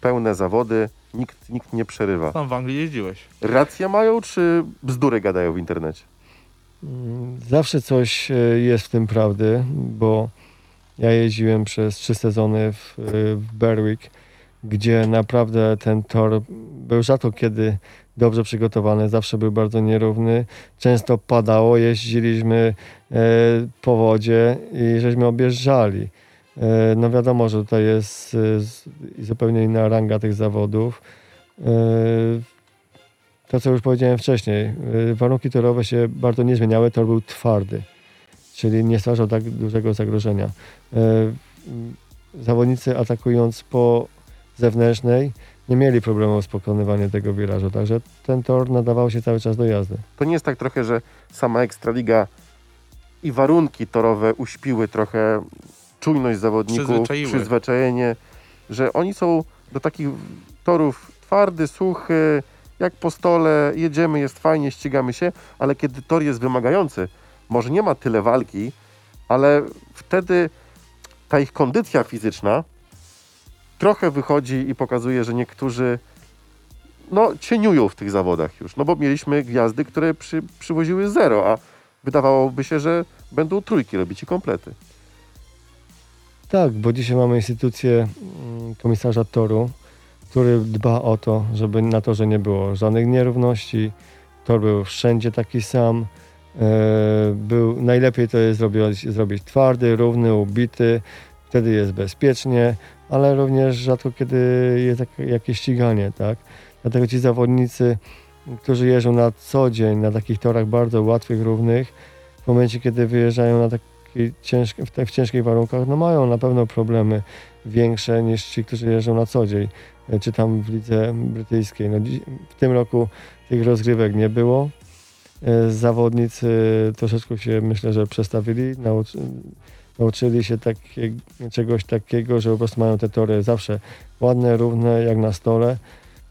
pełne zawody, nikt, nikt nie przerywa. Tam w Anglii jeździłeś. Rację mają, czy bzdury gadają w internecie? Mm, Zawsze coś e, jest w tym prawdy, bo ja jeździłem przez trzy sezony w, e, w Berwick, gdzie naprawdę ten tor był rzadko kiedy dobrze przygotowany, zawsze był bardzo nierówny, często padało, jeździliśmy e, po wodzie i żeśmy objeżdżali. E, no wiadomo, że tutaj jest e, zupełnie inna ranga tych zawodów. E, to, co już powiedziałem wcześniej, warunki torowe się bardzo nie zmieniały, tor był twardy. czyli nie stwarzał tak dużego zagrożenia. Zawodnicy atakując po zewnętrznej nie mieli problemu z pokonywaniem tego wirażu, także ten tor nadawał się cały czas do jazdy. To nie jest tak trochę, że sama Ekstraliga i warunki torowe uśpiły trochę czujność zawodników, przyzwyczajenie, że oni są do takich torów twardy, suchy, jak po stole, jedziemy, jest fajnie, ścigamy się, ale kiedy tor jest wymagający, może nie ma tyle walki, ale wtedy ta ich kondycja fizyczna trochę wychodzi i pokazuje, że niektórzy no, cieniują w tych zawodach już. No bo mieliśmy gwiazdy, które przy, przywoziły zero, a wydawałoby się, że będą trójki robić i komplety. Tak, bo dzisiaj mamy instytucję mm, komisarza toru, który dba o to, żeby na torze nie było żadnych nierówności. Tor był wszędzie taki sam. E, był, najlepiej to jest zrobić, zrobić twardy, równy, ubity. Wtedy jest bezpiecznie, ale również rzadko kiedy jest jak, jakieś ściganie, tak? Dlatego ci zawodnicy, którzy jeżdżą na co dzień na takich torach bardzo łatwych, równych, w momencie kiedy wyjeżdżają na taki ciężki, w, te, w ciężkich warunkach, no mają na pewno problemy większe niż ci, którzy jeżdżą na co dzień, e, czy tam w lidze brytyjskiej. No, w tym roku tych rozgrywek nie było. E, Zawodnicy troszeczkę się, myślę, że przestawili, nauczy, nauczyli się takie, czegoś takiego, że po prostu mają te tory zawsze ładne, równe, jak na stole.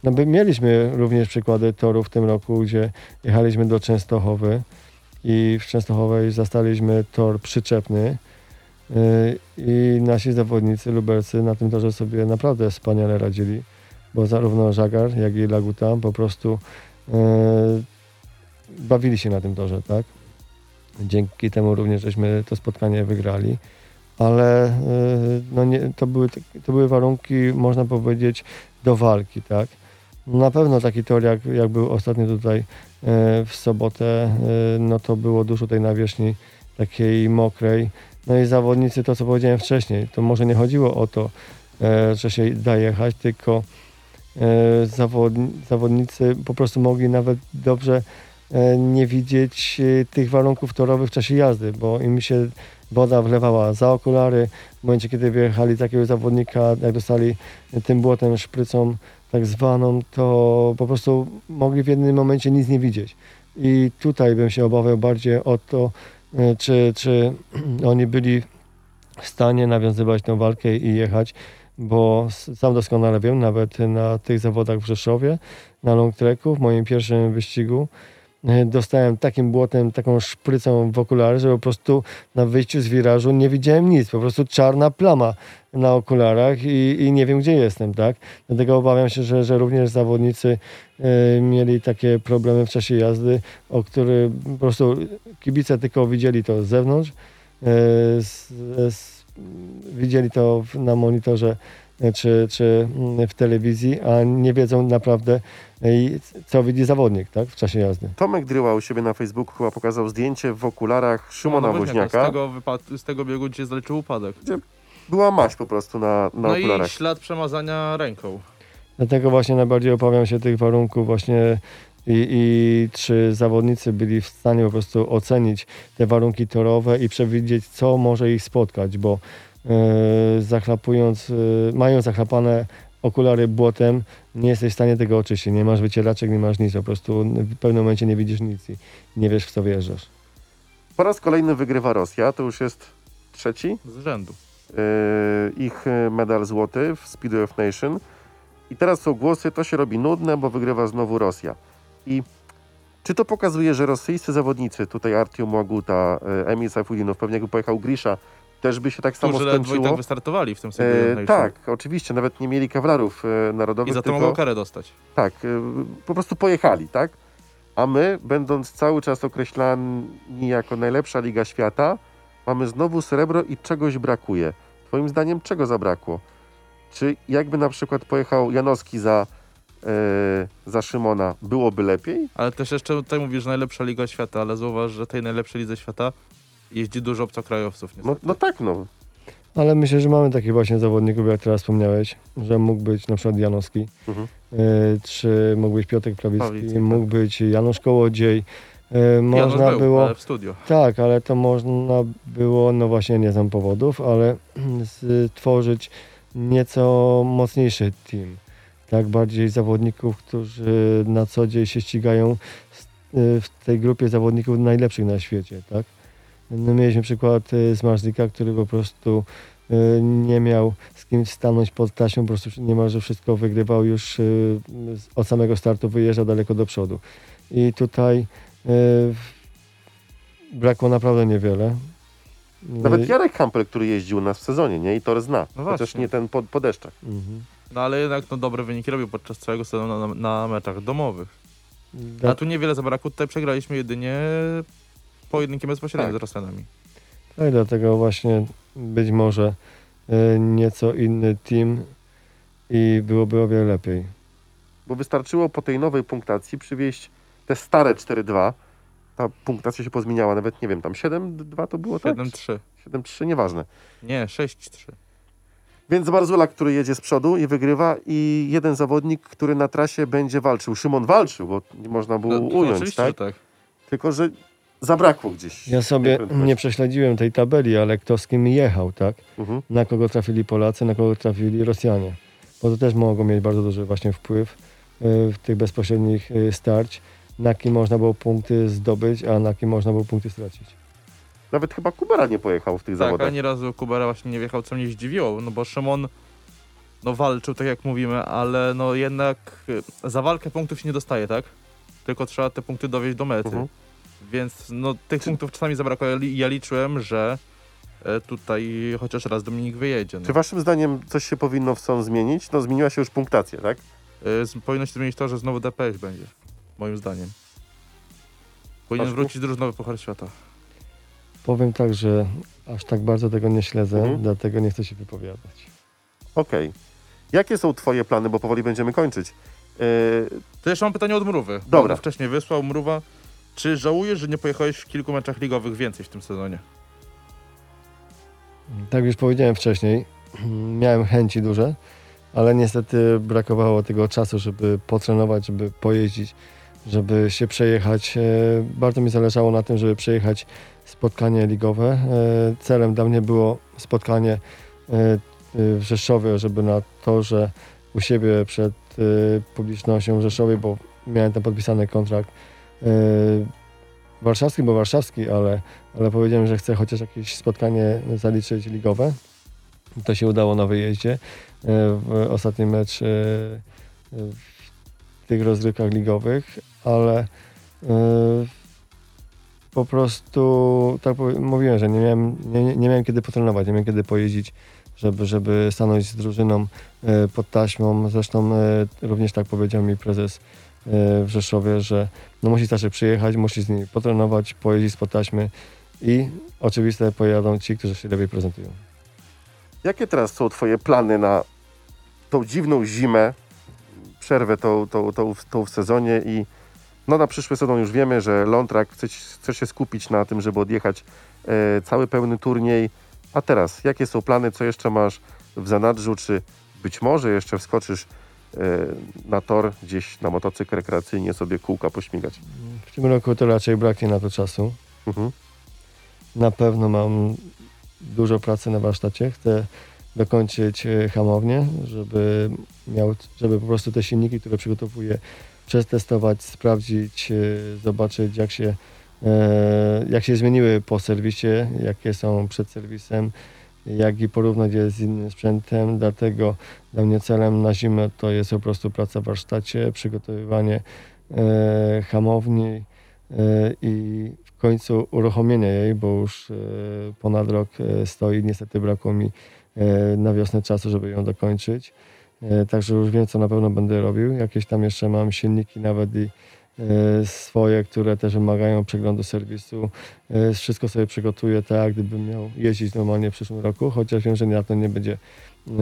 No mieliśmy również przykłady torów w tym roku, gdzie jechaliśmy do Częstochowy i w Częstochowej zastaliśmy tor przyczepny yy, i nasi zawodnicy lubelcy na tym torze sobie naprawdę wspaniale radzili, bo zarówno Żagar, jak i Laguta po prostu yy, bawili się na tym torze, tak? Dzięki temu również żeśmy to spotkanie wygrali, ale yy, no nie, to, były, to były warunki, można powiedzieć, do walki, tak? Na pewno taki tor, jak, jak był ostatnio tutaj w sobotę, e, no to było dużo tej nawierzchni takiej mokrej. No i zawodnicy, to co powiedziałem wcześniej, to może nie chodziło o to, e, że się da jechać, tylko e, zawodni, zawodnicy po prostu mogli nawet dobrze e, nie widzieć e, tych warunków torowych w czasie jazdy, bo im się woda wlewała za okulary. W momencie, kiedy wyjechali takiego zawodnika, jak dostali tym błotem szprycą tak zwaną, to po prostu mogli w jednym momencie nic nie widzieć. I tutaj bym się obawiał bardziej o to, e, czy, czy oni byli w stanie nawiązywać tę walkę i jechać, bo sam doskonale wiem, nawet na tych zawodach w Rzeszowie, na long tracku, w moim pierwszym wyścigu, dostałem takim błotem, taką szprycą w okulary, że po prostu na wyjściu z wirażu nie widziałem nic, po prostu czarna plama na okularach i, i nie wiem, gdzie jestem, tak? Dlatego obawiam się, że, że również zawodnicy e, mieli takie problemy w czasie jazdy, o które po prostu kibice tylko widzieli to z zewnątrz, e, z, z, widzieli to na monitorze e, czy, czy mm, w telewizji, a nie wiedzą naprawdę, e, co widzi zawodnik tak, w czasie jazdy. Tomek Dryła u siebie na Facebooku chyba pokazał zdjęcie w okularach Szymona No, Woźniaka. Z tego, wypad- z tego biegu gdzie zaliczył upadek. Była maść po prostu na, na No okularach. i ślad przemazania ręką. Dlatego właśnie najbardziej obawiam się tych warunków właśnie i, i czy zawodnicy byli w stanie po prostu ocenić te warunki torowe i przewidzieć, co może ich spotkać, bo e, zachlapując, e, mając zachlapane okulary błotem, nie jesteś w stanie tego oczyścić. Nie masz wycieraczek, nie masz nic, po prostu w pewnym momencie nie widzisz nic i nie wiesz, w co wjeżdżasz. Po raz kolejny wygrywa Rosja, to już jest trzeci Z rzędu. yy, ich medal złoty w Speedway of Nation. I teraz są głosy, to się robi nudne, bo wygrywa znowu Rosja. I czy to pokazuje, że rosyjscy zawodnicy, tutaj Artiom Łaguta, yy, Emil Sajfudinow, pewnie jakby pojechał Grisza, też by się tak samo Którzy ledwo i skończyło? tak wystartowali w tym E, sobie. tak, oczywiście, nawet nie mieli kawalerów e, narodowych, I za to tylko mogą karę dostać. tak, e, po prostu pojechali, tak? A my, będąc cały czas określani jako najlepsza liga świata, mamy znowu srebro i czegoś brakuje. Twoim zdaniem czego zabrakło? Czy jakby na przykład pojechał Janowski za, e, za Szymona, byłoby lepiej? Ale też jeszcze tutaj mówisz najlepsza liga świata, ale zauważ, że tej najlepszej lidze świata jeździ dużo obcokrajowców. No, no tak, no. Ale myślę, że mamy takich właśnie zawodników, jak teraz wspomniałeś, że mógł być na przykład Janowski, Mhm. e, czy mógł być Piotrek Prawicki, tak. mógł być Janusz Kołodziej, E, Można Janusz był, było... ale w studio. Tak, ale to można było, no właśnie nie znam powodów, ale stworzyć nieco mocniejszy team. Tak, bardziej zawodników, którzy na co dzień się ścigają y, w tej grupie zawodników najlepszych na świecie, tak. No, mieliśmy przykład y, z Marzlika, który po prostu y, nie miał z kim stanąć pod taśmą, po prostu niemalże wszystko wygrywał już y, od samego startu, wyjeżdżał daleko do przodu. I tutaj brakło naprawdę niewiele. Nawet Jarek Hampel, który jeździł u nas w sezonie, nie? I tor zna. No Chociaż właśnie. nie ten po, po deszczach. mhm. No ale jednak no, dobre wyniki robił podczas całego sezonu na, na meczach domowych. Da- A tu niewiele zabrakło, tutaj przegraliśmy jedynie pojedynkiem bezpośrednio Tak. z Rosjanami. No i dlatego właśnie być może y, nieco inny team i byłoby o wiele lepiej. Bo wystarczyło po tej nowej punktacji przywieźć te stare 4-2. Ta punktacja się pozmieniała, nawet nie wiem, tam 7-2 to było, tak? 7-3. 7-3, nieważne. Nie, 6-3. Więc Barzula, który jedzie z przodu i wygrywa i jeden zawodnik, który na trasie będzie walczył. Szymon walczył, bo nie można było No, ująć, tak? tak. Tylko, że zabrakło gdzieś. Ja sobie nie prześledziłem tej tabeli, ale kto z kim jechał, tak? Mhm. Na kogo trafili Polacy, na kogo trafili Rosjanie. Bo to też mogło mieć bardzo duży właśnie wpływ y, w tych bezpośrednich y, starć, na kim można było punkty zdobyć, a na kim można było punkty stracić. Nawet chyba Kubera nie pojechał w tych Tak, zawodach. ani razu Kubera właśnie nie wjechał, co mnie zdziwiło, no bo Szymon no walczył, tak jak mówimy, ale no jednak y, za walkę punktów się nie dostaje, tak? Tylko trzeba te punkty dowieść do mety. Mhm. Więc no tych punktów czasami zabrakło. Ja, li- ja liczyłem, że e, tutaj chociaż raz Dominik wyjedzie. No. Czy waszym zdaniem coś się powinno w SON zmienić? No zmieniła się już punktacja, tak? Z- Powinno się zmienić to, że znowu DPS będzie, moim zdaniem. Powinien Paszku? wrócić drużynowy Puchar Świata. Powiem tak, że aż tak bardzo tego nie śledzę, Mhm. dlatego nie chcę się wypowiadać. Okej. Jakie są twoje plany, bo powoli będziemy kończyć? Yy, To jeszcze mam pytanie od Mrówy. Dobra. Wcześniej wysłał Mrówa. Czy żałujesz, że nie pojechałeś w kilku meczach ligowych więcej w tym sezonie? Tak już powiedziałem wcześniej, miałem chęci duże, ale niestety brakowało tego czasu, żeby potrenować, żeby pojeździć, żeby się przejechać. E, Bardzo mi zależało na tym, żeby przejechać spotkanie ligowe. E, Celem dla mnie było spotkanie e, w Rzeszowie, żeby na torze u siebie przed publicznością w Rzeszowie, bo miałem tam podpisany kontrakt warszawski, bo warszawski, ale ale powiedziałem, że chcę chociaż jakieś spotkanie zaliczyć ligowe. To się udało na wyjeździe. E, W ostatni mecz e, w tych rozgrywkach ligowych, ale po prostu, tak mówiłem, że nie miałem, nie, nie- miałem kiedy potrenować, nie miałem kiedy pojeździć, żeby, żeby stanąć z drużyną pod taśmą. Zresztą również tak powiedział mi prezes w Rzeszowie, że no musi Staszek przyjechać, musi z nimi potrenować, pojeździć spod taśmy i oczywiste pojadą ci, którzy się lepiej prezentują. jakie teraz są twoje plany na tą dziwną zimę, przerwę tą, tą, tą, tą w sezonie i no na przyszły sezon już wiemy, że Lątrak chce, chce się skupić na tym, żeby odjechać e, cały pełny turniej. A teraz, jakie są plany, co jeszcze masz w zanadrzu, czy być może jeszcze wskoczysz e, na tor gdzieś na motocykl rekreacyjnie sobie kółka pośmigać? W tym roku to raczej braknie na to czasu. Mhm. Na pewno mam dużo pracy na warsztacie. Chcę dokończyć e, hamownię, żeby, miał, żeby po prostu te silniki, które przygotowuję, przetestować, sprawdzić, e, zobaczyć jak się, e, jak się zmieniły po serwisie, jakie są przed serwisem, jak i porównać je z innym sprzętem. Dlatego dla mnie celem na zimę to jest po prostu praca w warsztacie, przygotowywanie e, hamowni e, i w końcu uruchomienie jej, bo już e, ponad rok e, stoi. Niestety brakło mi e, na wiosnę czasu, żeby ją dokończyć. E, Także już wiem, co na pewno będę robił. Jakieś tam jeszcze mam silniki nawet i swoje, które też wymagają przeglądu serwisu. E, Wszystko sobie przygotuję tak, gdybym miał jeździć normalnie w przyszłym roku, chociaż wiem, że na to nie będzie e,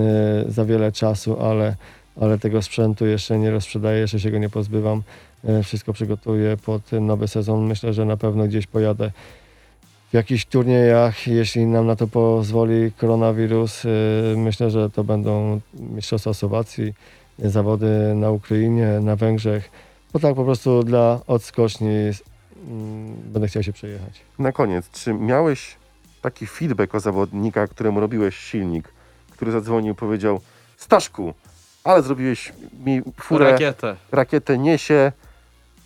za wiele czasu, ale, ale tego sprzętu jeszcze nie rozprzedaję, jeszcze się go nie pozbywam. Wszystko przygotuję pod nowy sezon. Myślę, że na pewno gdzieś pojadę w jakichś turniejach, jeśli nam na to pozwoli koronawirus. Myślę, że to będą Mistrzostwa Słowacji, zawody na Ukrainie, na Węgrzech. Bo tak po prostu dla odskoczni mm, będę chciał się przejechać. Na koniec, czy miałeś taki feedback o zawodnika, któremu robiłeś silnik, który zadzwonił i powiedział Staszku, ale zrobiłeś mi furę, Rakietę. rakietę niesie,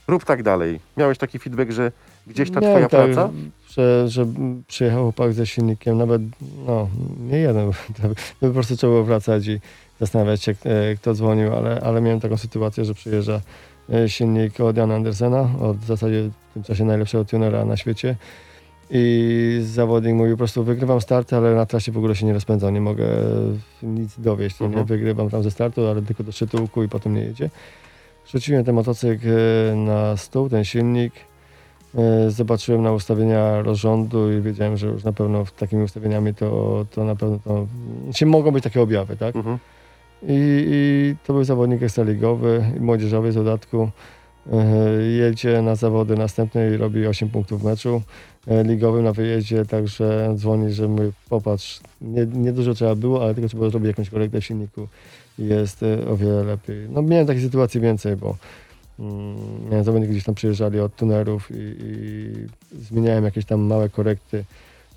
rób tak dalej. Miałeś taki feedback, że gdzieś ta Miałem twoja tak, praca? Że, że przyjechał chłopak ze silnikiem, nawet no, nie jeden, po prostu trzeba było wracać i zastanawiać się, e, kto dzwonił, ale, ale miałem taką sytuację, że przyjeżdża silnik od Jana Andersena, od w zasadzie w tym czasie najlepszego tunera na świecie i zawodnik mówił po prostu wygrywam starty, ale na trasie w ogóle się nie rozpędzam, nie mogę nic dowieść, nie Mhm. wygrywam tam ze startu, ale tylko do szczytu łuku i potem nie jedzie. Rzuciłem ten motocykl e, na stół, ten silnik, E, Zobaczyłem na ustawienia rozrządu i wiedziałem, że już na pewno takimi ustawieniami to, to na pewno to się mogą być takie objawy, tak? Mhm. I, i to był zawodnik ekstraligowy, młodzieżowy z dodatku. E, Jedzie na zawody następne i robi 8 punktów w meczu e, ligowym na wyjeździe, także dzwoni, że my popatrz, nie, nie dużo trzeba było, ale tylko trzeba zrobić jakąś korektę w silniku i jest e, o wiele lepiej. No miałem takich sytuacji więcej, bo mm, zawodników gdzieś tam przyjeżdżali od tunerów i, i zmieniałem jakieś tam małe korekty.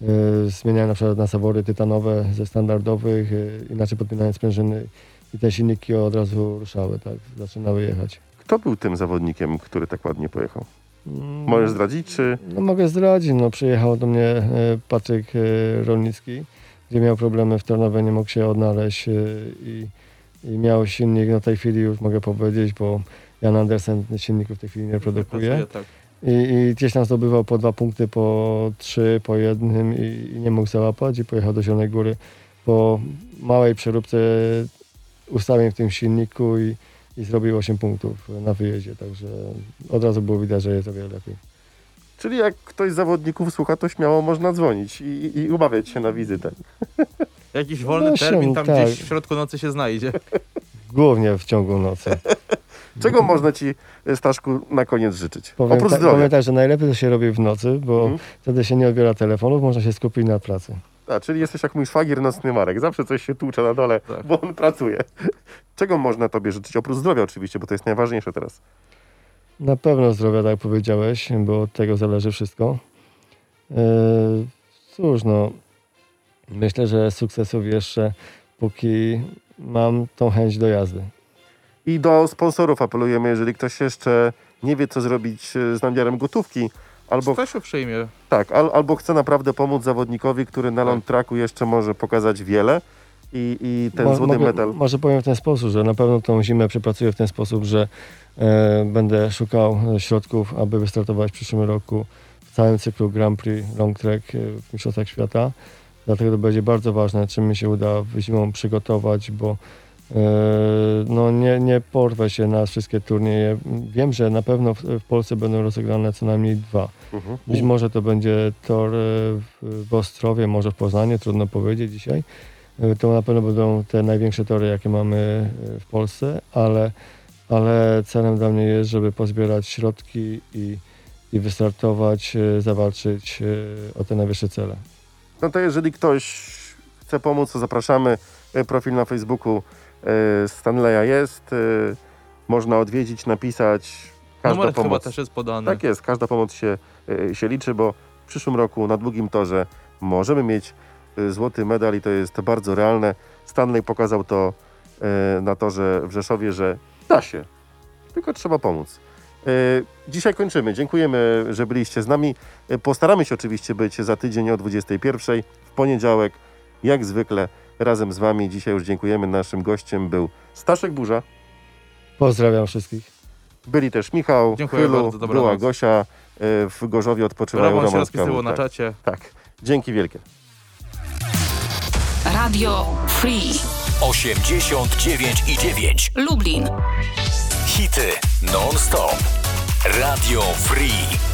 E, Zmieniałem na przykład na zawory tytanowe ze standardowych, e, inaczej podpinając sprężyny i te silniki od razu ruszały, tak, zaczynały jechać. Kto był tym zawodnikiem, który tak ładnie pojechał? Mm, Możesz zdradzić, czy... No mogę zdradzić, no przyjechał do mnie e, Patryk Rolnicki, gdzie miał problemy w Tarnowie, nie mógł się odnaleźć i, i miał silnik, no w tej chwili już mogę powiedzieć, bo Jan Andersen silników w tej chwili nie produkuje. Pracuje, tak. I, I gdzieś tam zdobywał po dwa punkty, po trzy, po jednym i, i nie mógł załapać i pojechał do Zielonej Góry po małej przeróbce ustawień w tym silniku i, i zrobił 8 punktów na wyjeździe, także od razu było widać, że jest o wiele lepiej. Czyli jak ktoś z zawodników słucha, to śmiało można dzwonić i, i, umawiać się na wizytę. Jakiś wolny No termin tam tak. gdzieś w środku nocy się znajdzie. Głównie w ciągu nocy. Czego można ci, e, Staszku, na koniec życzyć? Powiem, Oprócz tak, zdrowia. powiem tak, że najlepiej to się robi w nocy, bo Mhm. wtedy się nie odbiera telefonów, można się skupić na pracy. A, czyli jesteś jak mój szwagier nocny Marek. Zawsze coś się tłucze na dole, Tak. bo on pracuje. Czego można tobie życzyć? Oprócz zdrowia oczywiście, bo to jest najważniejsze teraz. Na pewno zdrowia, tak powiedziałeś, bo od tego zależy wszystko. Eee, cóż, no, myślę, że sukcesów jeszcze, póki mam tą chęć do jazdy. I do sponsorów apelujemy, jeżeli ktoś jeszcze nie wie, co zrobić e, z namiarem gotówki, albo, Stasiu przyjmie. tak, al, albo chce naprawdę pomóc zawodnikowi, który na Tak. long tracku jeszcze może pokazać wiele i, i ten Mo- złoty mogę- medal. Może powiem w ten sposób, że na pewno tą zimę przepracuję w ten sposób, że e, będę szukał e, środków, aby wystartować w przyszłym roku w całym cyklu Grand Prix Long Track e, w Mistrzostwach Świata. Dlatego to będzie bardzo ważne, czy mi się uda zimą przygotować, bo no nie, nie porwę się na wszystkie turnieje. Wiem, że na pewno w, w Polsce będą rozegrane co najmniej dwa. Mhm. Być może to będzie tor e, w, w Ostrowie, może w Poznaniu, trudno powiedzieć dzisiaj. E, To na pewno będą te największe tory, jakie mamy e, w Polsce, ale, ale celem dla mnie jest, żeby pozbierać środki i, i wystartować, e, zawalczyć e, o te najwyższe cele. No to jeżeli ktoś chce pomóc, to zapraszamy. E, Profil na Facebooku e, Stanleya jest. e, Można odwiedzić, napisać. Każda Numer chyba pomoc. też jest podany. Tak jest, każda pomoc się, e, się liczy, bo w przyszłym roku na długim torze możemy mieć złoty medal i to jest bardzo realne. Stanley pokazał to na torze w Rzeszowie, że da się, tylko trzeba pomóc. Dzisiaj kończymy. Dziękujemy, że byliście z nami. Postaramy się oczywiście być za tydzień o 21 w poniedziałek, jak zwykle razem z Wami. Dzisiaj już dziękujemy. Naszym gościem był Staszek Burza. Pozdrawiam wszystkich. Byli też Michał, Dziękuję Chylu, bardzo, była Gosia. e, W Gorzowie odpoczywają Brawo się Roman Kawą. na tak, czacie. tak. Dzięki wielkie. Radio Free 89 i 9. Lublin. Hity non-stop. Radio Free.